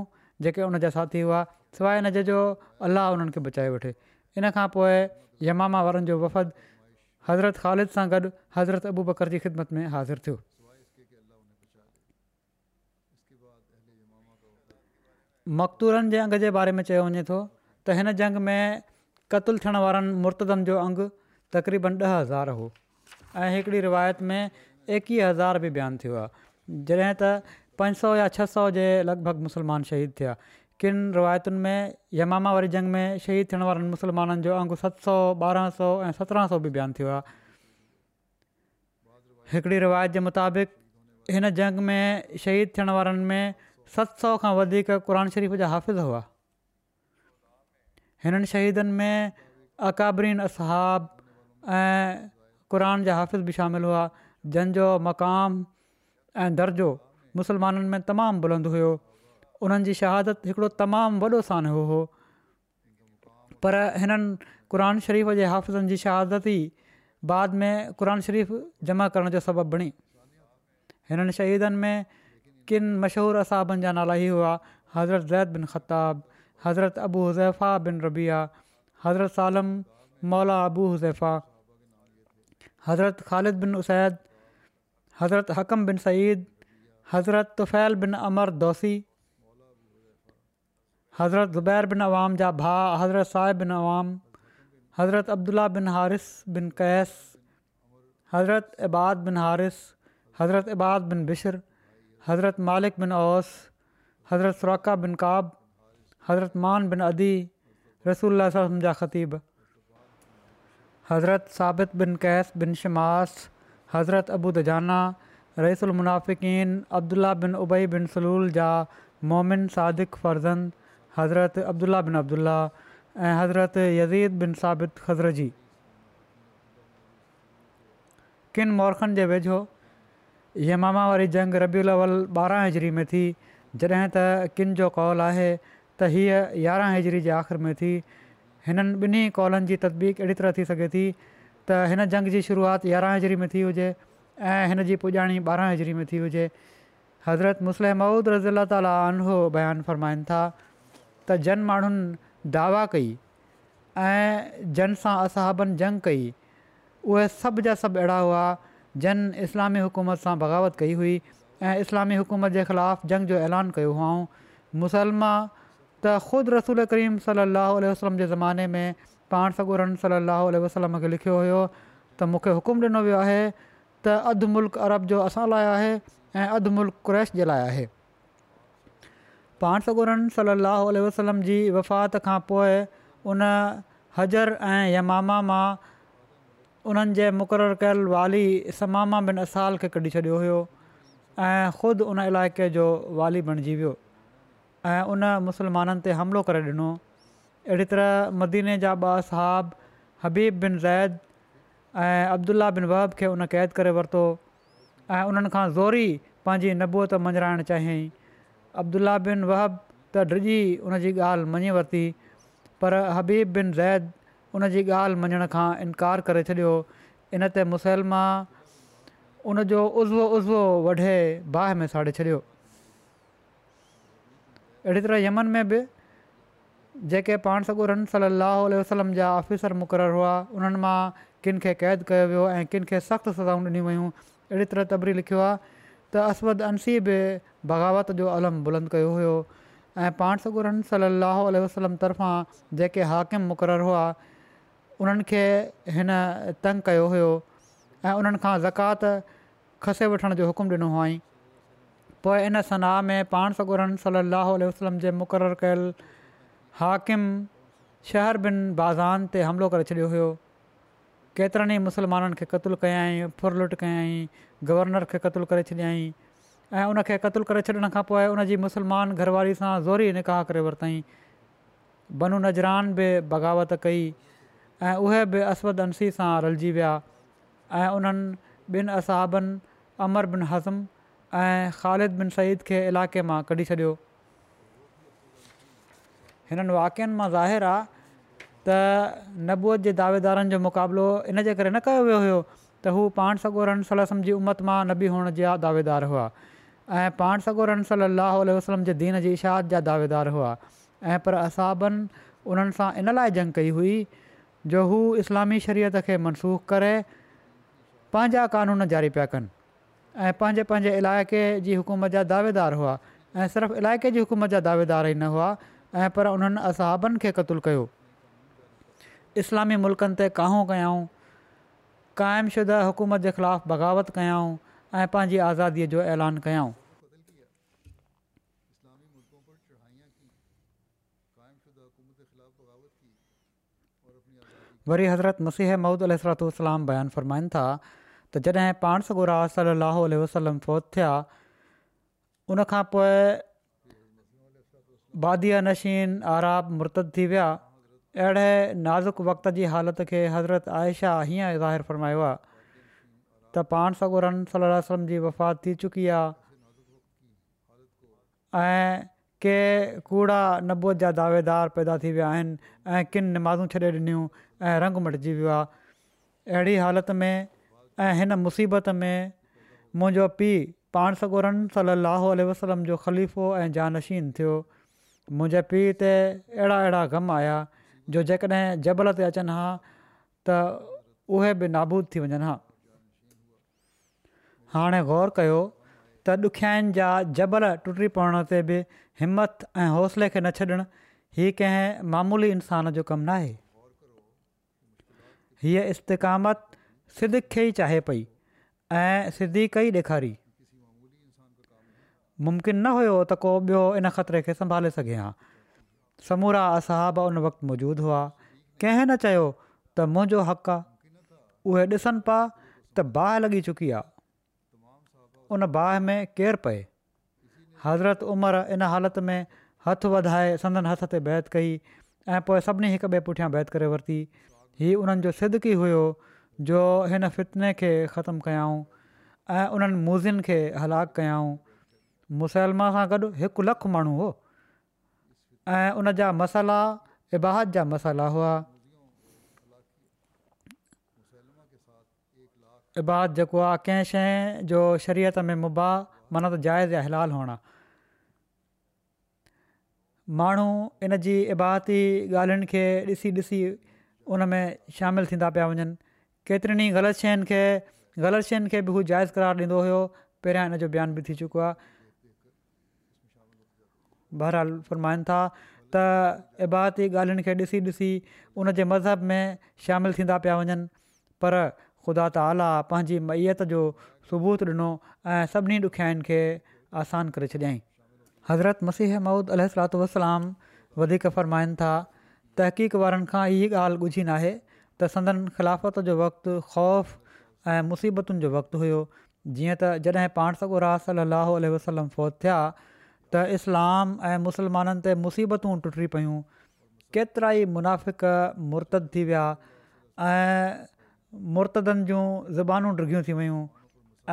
जेके उन हुआ सवाइ हिन जो अलाह उन्हनि खे बचाए वठे इन खां पोइ यमामा वारनि जो वफ़द हज़रत ख़ालिद सां गॾु हज़रत अबू बकर जी ख़िदमत में हाज़िर थियो मकतूरनि जे अंग जे बारे में चयो वञे थो त हिन जंग में क़तलु थियण वारनि मुर्तदनि जो अंगु तक़रीबन ॾह हज़ार हो ऐं हिकिड़ी रिवायत में एकवीह हज़ार बि बयानु थियो आहे जॾहिं त पंज सौ या छह सौ जे लॻभॻि मुसलमान शहीद थिया किन रिवायतुनि में यमामा वारी जंग में शहीद थियण वारनि मुसलमाननि जो अंगु सत सौ ॿारहं सौ ऐं सत्रहं सौ बि बयानु थियो आहे हिकिड़ी रिवायत जे मुताबिक़ हिन जंग में शहीद थियण वारनि में सत सौ खां वधीक क़रान शरीफ़ जा हाफ़िज़ हुआ हिननि शहीदनि में अकाबरीन असहाब ऐं क़रान जा हाफ़िज़ बि शामिल हुआ जंहिंजो मक़ाम ऐं दर्जो मुसलमाननि में तमामु बुलंद हुयो उन्हनि जी शहादत हिकिड़ो तमामु वॾो सान हो पर हिननि क़ुर शरीफ़ जे हाफ़नि जी शहादत ई बाद में क़रान शरीफ़ जमा करण जो सबबु बणी हिननि शहीदनि में किन मशहूरु असाबनि जा नाला ई हुआ हज़रत ज़ैद बिन ख़ताब हज़रत अबू हुज़ैफा बिन रबीआ हज़रत सालम मौला अबू हज़ैफा हज़रत ख़ालिद बिन उसैद हज़रत हक़म बिन सईद हज़रत तुफ़ैल बिन अमर حضرت زبیر بن عوام جا بھا حضرت صاحب بن عوام حضرت عبداللہ بن حارث بن قیس حضرت عباد بن حارث حضرت عباد بن بشر حضرت مالک بن اوس حضرت سراکہ بن قاب حضرت مان بن عدی رسول اللہ صلی اللہ علیہ وسلم جا خطیب حضرت ثابت بن قیس بن شماس حضرت ابو دجانہ رئیس المنافقین عبداللہ بن ابئی بن سلول جا مومن صادق فرزند हज़रत अब्दुला बिन अब्दुला ऐं हज़रत यज़ीद बिन साबित ख़ज़र जी किनि मौरखनि जे वेझो यमामा मामा वारी जंग रबी अवल ॿारहं हज़री में थी जॾहिं त किनि जो कौल आहे त हीअ यारहं हज़री जे आख़िर में थी हिननि ॿिन्ही कॉलनि जी तदबीक अहिड़ी तरह थी सघे थी त हिन जंग जी शुरुआति यारहं हज़री में थी हुजे ऐं हिन जी पुॼाणी ॿारहं हज़री में थी हुजे हज़रत मुस्लिम महुूद रज़ीला ताली आनहो बयानु फ़रमाइनि था त जन माण्हुनि दावा कई ऐं जन सां असहाबनि जंग कई उहे सभु जा सभु अहिड़ा हुआ जन इस्लामी हुकूमत सां बग़ावत कई हुई ऐं इस्लामी हुकूमत जे ख़िलाफ़ु जंग जो ऐलान कयो हुआ मुसलमा त ख़ुदि रसूल करीम सल लम जे ज़माने में पाण सगुरन सली वसलम खे लिखियो हुयो त मूंखे हुकुमु ॾिनो वियो आहे त अधु मुल्क़ अरब जो असां लाइ आहे ऐं अधु मुल्क़्रैश जे लाइ आहे पाण सगुरनि सली अलाहु वसलम जी वफ़ात खां पोइ उन हज़र ऐं यमामा मां उन्हनि जे मुक़ररु कयलु वाली समामा बिन असाल खे कढी छॾियो हुयो ऐं ख़ुदि उन इलाइक़े जो वाली बणिजी वियो ऐं उन मुसलमाननि ते हमिलो करे ॾिनो अहिड़ी तरह मदीने जा ॿ साहाब हबीब बिन ज़ैद ऐं अब्दुल्ला बिन वहब खे उन क़ैद करे वरितो ऐं उन्हनि ज़ोरी पंहिंजी नबूअत मंझराइणु चाहियईं अब्दुलाह बिन वहब त ड्रिॼी उन जी ॻाल्हि मञे वरिती पर हबीब बिन ज़ैद उन जी ॻाल्हि मञण खां इनकार करे छॾियो इन ते मुसलमा उनजो उज़वो उज़वो वढे बाहि में साड़े छॾियो अहिड़ी तरह यमन में बि जेके पाण सगुरन सली वसलम जा ऑफिसर मुक़ररु हुआ उन्हनि मां किन खे क़ैद कयो वियो ऐं किनखे सख़्तु सज़ाऊं ॾिनी वियूं अहिड़ी तरह तबरी लिखियो आहे त असवद अंसी बि बग़ावत जो अलम बुलंद कयो हुयो ऐं पाण सगुरन सलाहु वसलम तर्फ़ां जेके हाकिम मुक़ररु हुआ उन्हनि खे हिन तंग कयो हुयो ऐं उन्हनि खां ज़कात खसे वठण जो हुकुम ॾिनो हुअईं पोइ इन सनाह में पाण सगुरन सलाहु आल वसलम जे मुक़ररु कयल हाकिम बिन बाज़ान ते हमिलो करे छॾियो हुयो केतिरनि ई मुस्लमाननि खे क़तलु कयाई फुरलुट कयाई गवर्नर खे क़तलु करे छॾियांई ऐं उन खे क़तलु करे छॾण खां पोइ उनजी मुसलमान घरवारी सां ज़ोरी निकाह करे वरितई बनू नजरान बि बग़ावत कई ऐं उहे बि अस्द अंसी सां रलिजी विया ऐं उन्हनि ॿिनि अमर बिन हज़म ऐं ख़ालिद बिन सईद खे इलाइक़े मां कढी छॾियो हिननि वाक्यनि मां ज़ाहिर आहे त नबूअ जे दावेदारनि जो मुक़ाबिलो इनजे करे न कयो वियो हुयो त हू पाण सॻोरमसल जी उमत मां नबी हुअण जा दावेदार हुआ ऐं पाण सगोरम सलाहु वसलम जे दीन जी इशाद जा दावेदार हुआ ऐं पर असाबनि उन्हनि सां इन लाइ जंग कई हुई जो हू इस्लामी शरीयत खे मनसूख़ करे पंहिंजा क़ानून जारी पिया कनि ऐं पंहिंजे पंहिंजे इलाइक़े जी हुकूमत जा दावेदार हुआ ऐं सिर्फ़ु इलाइक़े जी हुकूमत जा दावेदार ई न हुआ ऐं पर उन्हनि असहाबनि खे क़तूल कयो इस्लामी मुल्क़नि ते कहो कयऊं क़ाइमशुदा हुकूमत जे ख़िलाफ़ु बग़ावत कयाऊं ऐं पंहिंजी आज़ादीअ जो ऐलान कयाऊं वरी हज़रत मसीह महूद अल सरातुस्लाम बयानु फ़रमाइनि था त जॾहिं पाण सगुरा सली अलसलम फ़ौत थिया उनखां पोइ बादीअ नशीन आराब मुर्त थी विया अहिड़े नाज़ुक वक़्त जी हालति खे हज़रत आयशा हीअं ज़ाहिर फ़रमायो आहे त पाण सॻो रन वसलम जी वफ़ात थी चुकी आहे ऐं के कूड़ा नबूत जा दावेदार पैदा थी विया आहिनि ऐं किन निमाज़ूं छॾे ॾिनियूं ऐं रंग मटिजी वियो आहे अहिड़ी हालति में ऐं हिन मुसीबत में मुंहिंजो पीउ पाण सॻो रन सल अलाहु वसलम जो ख़लीफ़ो ऐं जानशीन थियो मुंहिंजे पीउ ते अहिड़ा अहिड़ा ग़म आया जो जेकॾहिं जबल ते अचनि हा त उहे बि नाबूद थी वञनि हा हाणे ग़ौर कयो त ॾुखियाईनि जा जबल टुटी पवण ते बि हिमत ऐं हौसले खे न छॾणु हीअ कंहिं मामूली इंसान जो कमु न आहे हीअ इस्तक़ामत सिद खे ई चाहे पई ऐं सिधी कई ॾेखारी मुमकिन न हुयो त को ॿियो इन ख़तरे खे संभाले सघे हा समूरा असहाब उन वक़्तु मौजूदु हुआ कंहिं न चयो त मुंहिंजो हक़ आहे उहे ॾिसनि पिया त बाहि लॻी चुकी आहे उन बाहि में केरु पए हज़रत उमिरि इन हालति में हथु वधाए संदनि हथ ते बैत कई ऐं पोइ सभिनी हिक ॿिए पुठियां बैत करे वरिती हीअ उन्हनि जो सिदकी हुयो जो हिन फितने खे ख़तमु कयाऊं ऐं उन्हनि मूज़ियुनि खे हलाक कयाऊं मुसलमा सां गॾु हिकु लखु माण्हू ऐं उन जा मसाला इबाहत जा मसाला हुआ इबाद जेको आहे कंहिं शइ जो शरीयत में मुबाह माना त जाइज़ या हिलाल हुणा माण्हू इन जी इबाहती ॻाल्हियुनि खे ॾिसी ॾिसी उनमें शामिलु थींदा पिया वञनि केतिरनि ई ग़लति शयुनि खे ग़लति शयुनि खे बि हू जाइज़ करार ॾींदो हुयो पहिरियां इन जो बयानु बि थी चुको आहे बहराल फ़ फ़र्माइनि था त इबादीती ॻाल्हियुनि खे ॾिसी ॾिसी उनजे मज़हब में शामिलु थींदा पिया वञनि पर ख़ुदा त आला पंहिंजी मैअत जो सबूत ॾिनो ऐं सभिनी ॾुखियाईनि खे आसानु करे छॾियईं हज़रत मसीह ममूद अल सलात वसलाम वधीक फ़रमाइनि था तहक़ीक़ वारनि खां इहा ॻाल्हि ॿुझी न त संदनि खिलाफ़त जो वक़्तु ख़ौफ़ ऐं मुसीबतुनि जो वक़्तु हुयो जीअं त जॾहिं पाण सॻो राल वसलम फ़ौज थिया त इस्लाम ऐं मुस्लमाननि ते मुसीबतूं टुटी पयूं केतिरा ई मुनाफ़िक़ मुर्तद थी विया ऐं मुर्तदनि जूं ज़बानूं डिघियूं थी वियूं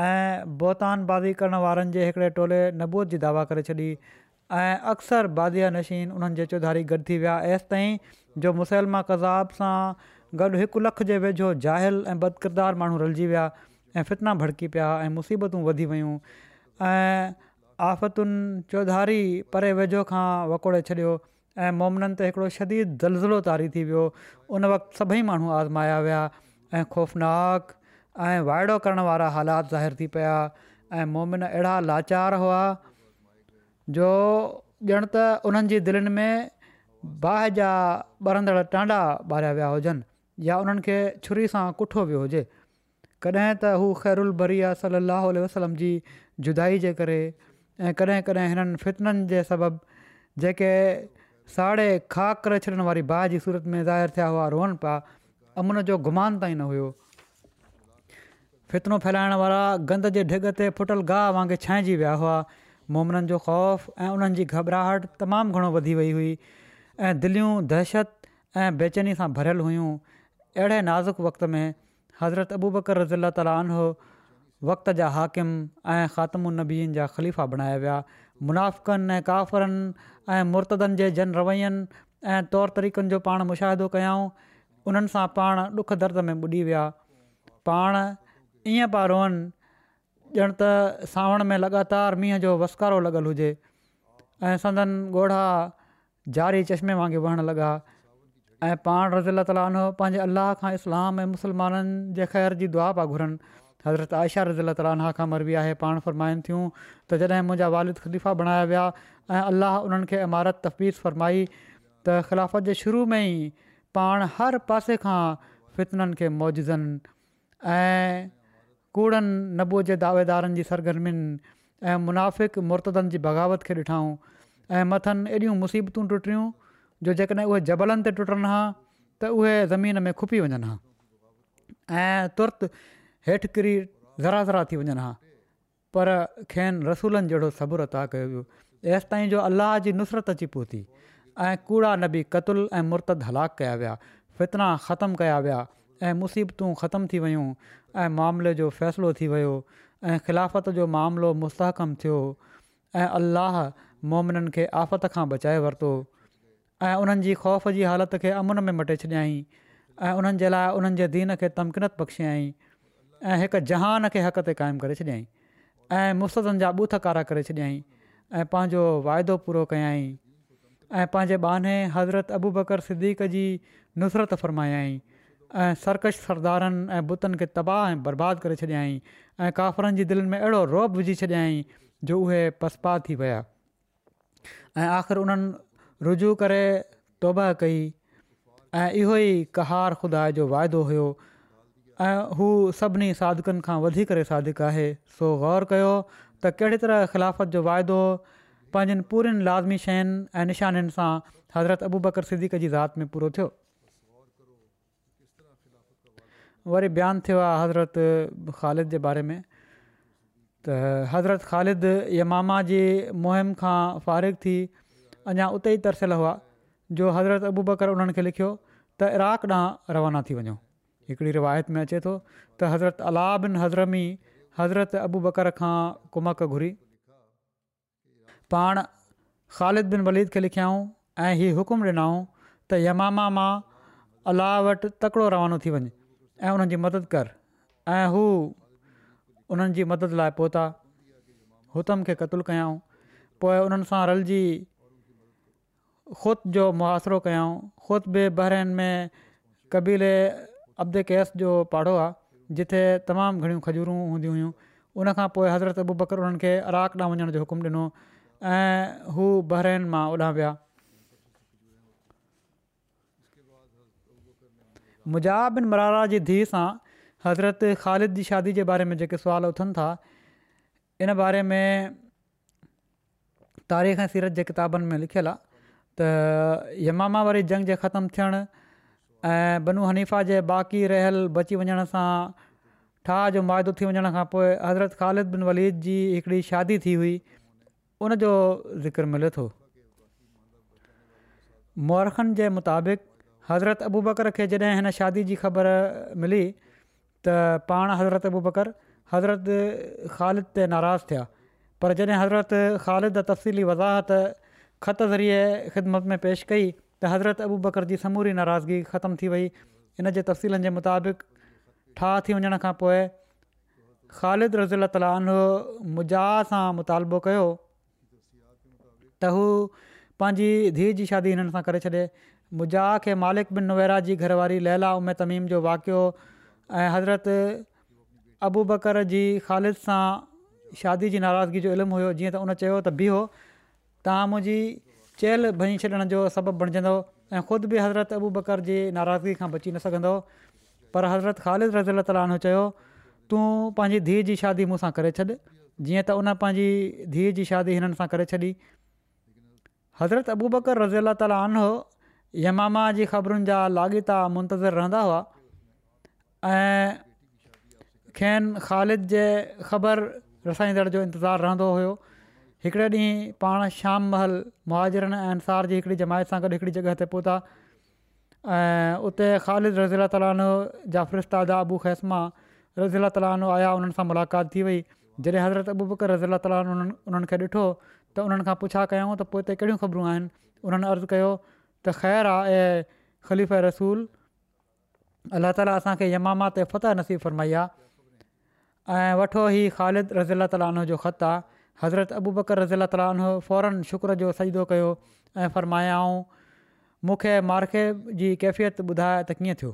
ऐं बोतान बाज़ी करण वारनि जे हिकिड़े टोले नबूत जी दावा करे छॾी ऐं अक्सर बाज़िया नशीन उन्हनि जे चौधारी गॾु थी विया एसि ताईं जो मुसलमा कज़ाब सां गॾु हिकु लख जे वेझो जाहिल ऐं बदकिरदार माण्हू रलिजी विया ऐं फितना भड़की पिया ऐं मुसीबतूं वधी वियूं ऐं आफ़तुनि चौधारी परे वेझो खां वकोड़े छॾियो ऐं मोमिननि ते हिकिड़ो शदीद ज़लज़िलो तारी थी वियो उन वक़्तु सभई माण्हू आज़माया विया ऐं ख़ौफ़नाक ऐं वाइड़ो करण वारा हालात ज़ाहिर थी पिया ऐं मोमिन अहिड़ा लाचार हुआ जो ॼण त उन्हनि जी दिलनि में बाहि जा ॿरंदड़ टांडा ॿारिया विया हुजनि या उन्हनि खे छुरी सां कुठो वियो हुजे कॾहिं त हू ख़ैरु बरी सलाहु वसलम जी जुदाई जे करे ऐं कॾहिं कॾहिं हिननि फितिननि जे सबबु जेके साड़े खा करे छॾण वारी भाउ जी सूरत में ज़ाहिर थिया हुआ रोअनि पिया अमून जो गुमान ताईं न हुयो फितनो फैलाइण वारा गंद जे ढिग ते फुटल गाह वांगुरु छांइजी विया हुआ मुमननि जो ख़ौफ़ ऐं उन्हनि जी घबराहट तमामु घणो वधी वई हुई ऐं दिलियूं दहशत ऐं बेचैनी सां भरियलु हुयूं अहिड़े नाज़ुक वक़्त में हज़रत अबू बकर रज़ीला वक़्त जा हाकिम ऐं ख़ात्म नबियुनि जा ख़लीफ़ा बणाया विया मुनाफ़क़नि ऐं काफ़रनि ऐं मुर्तदनि जे जन रवैनि ऐं तौर तरीक़नि जो पाण मुशाहिदो कयाऊं उन्हनि सां पाण ॾुख दर्द में ॿुॾी विया पाण ईअं पिया रोअनि ॼण त सावण में लॻातार मींहं जो वसकारो लॻल हुजे ऐं संदनि ॻोढ़ा जारी चश्मे वांगुरु वहणु लॻा ऐं पाण रज़ील ताला पंहिंजे अलाह खां इस्लाम ऐं मुसलमाननि जे ख़ैर जी दुआ पिया घुरनि हज़रत عائشہ رضی اللہ खां मरबी आहे पाण फ़रमाइनि थियूं त जॾहिं मुंहिंजा वालिद ख़लीफ़ा बणाया विया ऐं अलाह उन्हनि खे इमारत तफ़वीस फरमाई त ख़िलाफ़त जे शुरू में ई पाण हर पासे खां फितननि खे मौजनि ऐं कूड़नि नबूअ जे दावेदारनि जी सरगर्मियुनि ऐं मुनाफ़िक मुर्तदनि जी बग़ावत खे ॾिठाऊं ऐं मथनि एॾियूं मुसीबतूं टुटियूं जो जेकॾहिं उहे जबलनि ते टुटनि हा त उहे ज़मीन में खुपी वञनि हा ऐं तुर्त हेठि किरी ज़रा ज़रा थी वञनि हा पर खेनि रसूलनि जहिड़ो सबुरु عطا कयो वियो एसिताईं जो अलाह जी नुसरत अची पहुती ऐं कूड़ा नबी क़तुल ऐं मुर्तद हलाकु कया विया फ़ितना ख़तमु कया विया ऐं मुसीबतूं ख़तमु थी वियूं ऐं मामले जो फ़ैसिलो थी वियो ऐं ख़िलाफ़त जो मामिलो मुस्तहकमु थियो ऐं अलाह मोमिननि खे आफ़त खां बचाए वरितो ऐं उन्हनि जी ख़ौफ़ जी हालति खे अमुन में मटे छॾियई ऐं उन्हनि जे लाइ उन्हनि जे दीन खे तमकिनत बख़्शियई ऐं हिकु जहान खे हक़ ते क़ाइमु करे छॾियई ऐं मुसनि जा ॿुथकारा करे छॾियई ऐं पंहिंजो वाइदो पूरो कयई ऐं पंहिंजे बहाने हज़रत अबू बकर सिदीक जी नुसरत फ़रमायाई ऐं सर्कश सरदारनि ऐं बुतनि खे तबाह ऐं बर्बादु करे छॾियई ऐं काफ़रनि जी दिलि में अहिड़ो रोब विझी छॾियई जो उहे पसपा थी विया ऐं आख़िर उन्हनि रुजू करे तौब कई ऐं इहो ई कहार खुदा जो वाइदो हुयो ऐं हू सभिनी सादिकुनि खां वधी करे सादिकु आहे सो ग़ौर कयो त कहिड़े तरह ख़िलाफ़त जो वाइदो पंहिंजनि पूरीनि लाज़मी शयुनि ऐं निशाननि सां हज़रत अबू बकर सिद्दीक़ जी ज़ात में पूरो थियो वरी बयानु थियो आहे हज़रत ख़ालिद जे बारे में त हज़रत ख़ालिद यमामा जी मुहिम खां फ़ारिग थी अञा उते ई तरसियलु हुआ जो हज़रत अबू बकर उन्हनि खे लिखियो त इराक़ ॾांहुं रवाना थी वञो हिकिड़ी रिवायत में अचे थो त हज़रत अला बिन हज़रमी हज़रत अबू बकर खां कुमक घुरी पाण ख़ालिद बिन वलीद खे लिखियाऊं ऐं हीअ हुकुम ॾिनऊं त यमामा मां अलाह वटि तकिड़ो रवानो थी वञे ऐं उन्हनि जी मदद कर ऐं हू उन्हनि जी मदद लाइ पहुता हुतम खे क़तलु कयाऊं पोइ उन्हनि सां रलजी ख़ुदि जो मुहासिरो कयऊं ख़ुदि बि बहिर में कबीले अब्द कैस जो पाड़ो आहे जिथे तमामु घणियूं खजूरूं हूंदियूं हुयूं उनखां पोइ हज़रत अबू बकर उन्हनि खे अराक ॾांहुं वञण जो हुकुमु ॾिनो ऐं हू बहरैन मां ओॾांहुं विया मुज़ाहबिन मरारा जी धीउ सां हज़रत ख़ालिद जी शादी जे बारे में जेके सुवाल उथनि था इन बारे में तारीख़ ऐं सीरत जे किताबनि में लिखियलु आहे त यमामा वारी जंग जे ख़तमु थियण ऐं बनू हनीफ़ा जे बाक़ी रहियल बची वञण सां ठाह जो माइदो थी वञण खां पोइ हज़रत ख़ालिद बन वलीद जी हिकिड़ी शादी थी हुई उन जो ज़िकर मिले थो मुहरखनि जे मुताबिक़ हज़रत अबू बकर खे जॾहिं हिन शादी जी ख़बर मिली त पाण हज़रत अबू बकरु हज़रत ख़ालिद ते नाराज़ थिया पर जॾहिं हज़रति ख़ालिद तफ़्सीली वज़ाहति ख़त ज़रिए ख़िदमत में पेशि कई त हज़रत अबू बकर जी समूरी नाराज़गी ख़तमु थी वई इन जे तफ़सीलनि जे मुताबिक़ु ठाह थी वञण खां पोइ ख़ालिद रज़ील ताल मुजा सां मुतालबो कयो त हू पंहिंजी धीअ जी शादी हिननि सां करे छॾे मुजा खे मालिक बिन नुवेरा जी घरवारी लैला उमे तमीम जो वाक़ियो ऐं हज़रत अबू बकर जी ख़ालिद सां शादी जी नाराज़गी जो इल्मु हुयो जीअं त उन चयो त बीहो तव्हां मुंहिंजी चेल भई छॾण जो सबबु बणिजंदो हुओ ऐं ख़ुदि बि हज़रत अबू बकर जी नाराज़गी खां बची न सघंदो पर हज़रत ख़ालिद रज़ील ताली आनो चयो तूं पंहिंजी धीउ जी शादी मूंसां करे छॾ जीअं त उन पंहिंजी धीअ जी शादी हिननि सां करे छॾी हज़रत अबू बकर रज़ील अला यमामा जी ख़बरुनि जा लाॻीता मुंतज़रु रहंदा हुआ ऐं खेनि ख़ालिद जे ख़बर रसाईंदड़ जो इंतज़ारु रहंदो हुयो हिकिड़े ॾींहुं पाण शाम महल मुहाजरनि ऐं अंसार जी हिकिड़ी जमायत सां गॾु हिकिड़ी जॻह ते पहुता ऐं उते ख़ालिद रज़ीला तालो जाफ़िरिश्तादा अबू ख़ैसमा रज़ीला तालो आया उन्हनि सां मुलाक़ात थी वई जॾहिं हज़रत अबू बकर रज़ीला ताली उन्हनि खे ॾिठो त उन्हनि खां पुछा कयूं त पोइ हिते कहिड़ियूं ख़बरूं आहिनि उन्हनि अर्ज़ु कयो त ख़ैरु आहे ऐं ख़लीफ़ रसूल अलाह ताली असांखे यमामा ते फ़तह नसीबु फरमाई आहे ऐं वठो ख़ालिद रज़ीला तालो जो ख़त आहे हज़रत अबू बकर रज़ी अला ताल फौरन शुक्र जो सईदो कयो ऐं फरमायाऊं मूंखे मार्के जी कैफ़ियत ॿुधाए त कीअं थियो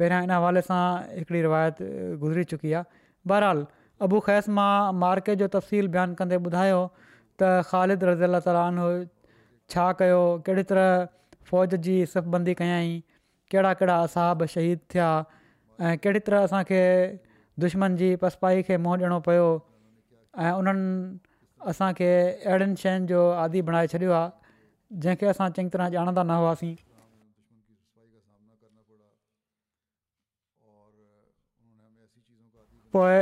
पहिरियां इन हवाले सां हिकिड़ी रिवायत गुज़री चुकी आहे बहरहाल अबू ख़ैस मां मार्के जो तफ़सील बयानु कंदे ॿुधायो त ख़ालिद रज़ी अला ताल छा कयो कहिड़ी तरह फ़ौज जी सफ़बंदी कयाईं कहिड़ा कहिड़ा असाब शहीद थिया ऐं कहिड़ी तरह असांखे दुश्मन जी पसपाई खे मुंहुं ॾियणो पियो ऐं उन्हनि असांखे अहिड़ियुनि शयुनि जो आदि बणाए छॾियो आहे जंहिंखे असां चङी तरह ॼाणंदा न हुआसीं पोइ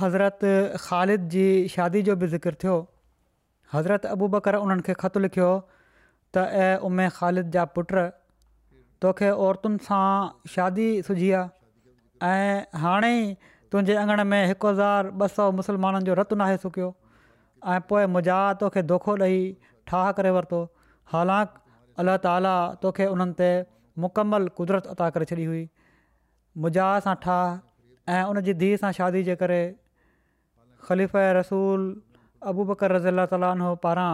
हज़रत ख़ालिद जी शादी जो बि ज़िक्र थियो हज़रत अबू बकर उन्हनि खे ख़तु लिखियो त ऐं उमे ख़ालिद जा पुट तोखे औरतुनि सां शादी सुझी आहे ऐं हाणे ई तुंहिंजे अंगण में हिकु हज़ार ॿ सौ मुस्लमाननि जो रतु नाहे सुकियो ऐं पोइ मुज़ा तोखे दोखो ॾेई ठाह करे वरितो हालांकि अलाह ताली तोखे उन्हनि ते मुकमलु कुदरत अता करे छॾी हुई मुजा सां ठाह ऐं उन जी धीउ सां शादी जे करे ख़लीफ़ रसूल अबू बकर रज़ी अला तालीनो पारां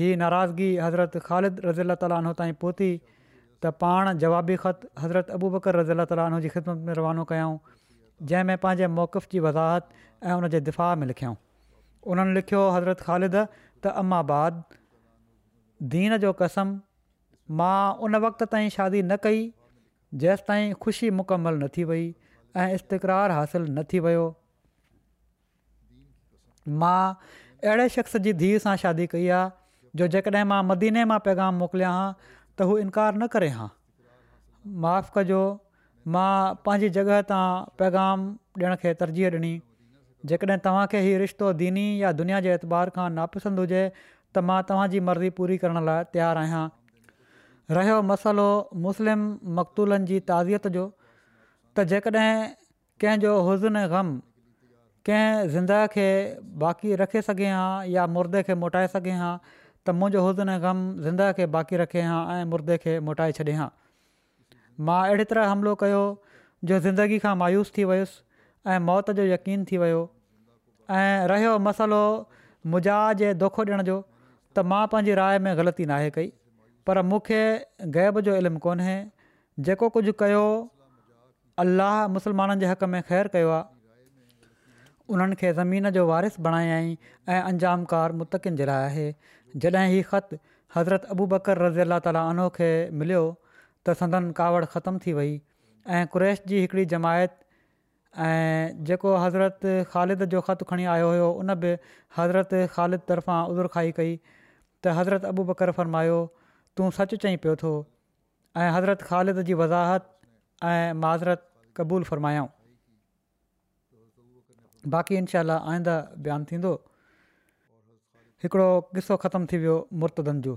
ही नाराज़गी हज़रत ख़ालिद रज़ी अला ताली ताईं पहुती त पाण जवाबी ख़त हज़रत अबू बकर रज़ी अला ताली जी ख़िदमत में रवानो कयऊं जंहिंमें पंहिंजे मौक़फ़ जी वज़ाहत ऐं उनजे दिफ़ा में लिखियऊं उन्हनि लिखियो हज़रत ख़ालिद त अम्मा बाद दीन जो कसम मां उन वक़्त ताईं शादी न कई जेसि ताईं ख़ुशी मुकम्मल न थी वई ऐं इस्तक़रारु हासिलु न थी वियो मां अहिड़े शख़्स जी धीअ सां शादी कई आहे जो जेकॾहिं मां मदीने मां पैगाम मोकिलियां हा त हू इनकार न करे हा माफ़ु कजो मां पंहिंजी जॻह तां पैगाम ॾियण खे तरजीह ॾिनी जेकॾहिं तव्हांखे हीउ रिश्तो दीनी या दुनिया जे एतबार खां नापसंदि हुजे त मां तव्हांजी मर्ज़ी पूरी करण लाइ तयारु आहियां रहियो मसइलो मुस्लिम मक़तूलनि जी ताज़ियत जो त जेकॾहिं कंहिंजो हुज़न ग़म कंहिं ज़िंदह खे बाक़ी रखे सघे हा या मुर्दे खे मोटाए सघे हा त मुंहिंजो हुज़न ग़म ज़िंदह खे बाक़ी रखे हा ऐं मुर्दे खे मोटाए छॾे हा मां अहिड़ी तरह हमिलो कयो जो ज़िंदगी खां मायूस थी वियुसि ऐं मौत जो यकीन थी वियो ऐं रहियो मसलो मुजा जे दोखो ॾियण जो त मां पंहिंजी राय में ग़लती नाहे कई पर मूंखे ग़ैब जो इल्मु कोन्हे जेको कुझु कयो अलाह मुसलमाननि जे हक़ में ख़ैरु कयो आहे उन्हनि खे ज़मीन जो वारिसु बणायाई ऐं अंजामकारु मुतक़ जे लाइ आहे जॾहिं ही ख़तु हज़रत अबू बकर रज़ी अला तालीनो खे मिलियो त संदन कावड़ ख़तमु थी वई ऐं क़्रैश जी हिकिड़ी जमायत ऐं जेको हज़रति ख़ालिद जो ख़तु खणी आयो हुयो उन बि हज़रत ख़ालिद तरफ़ां उज़ुर खाई कई त हज़रत अबू बकर फ़रमायो तूं सचु चई पियो थो ऐं हज़रत ख़ालिद जी वज़ाहत ऐं माज़रत क़बूल फ़रमायो बाक़ी इनशा आईंदा बयानु थींदो हिकिड़ो क़िसो ख़तमु थी वियो मुर्तदनि जो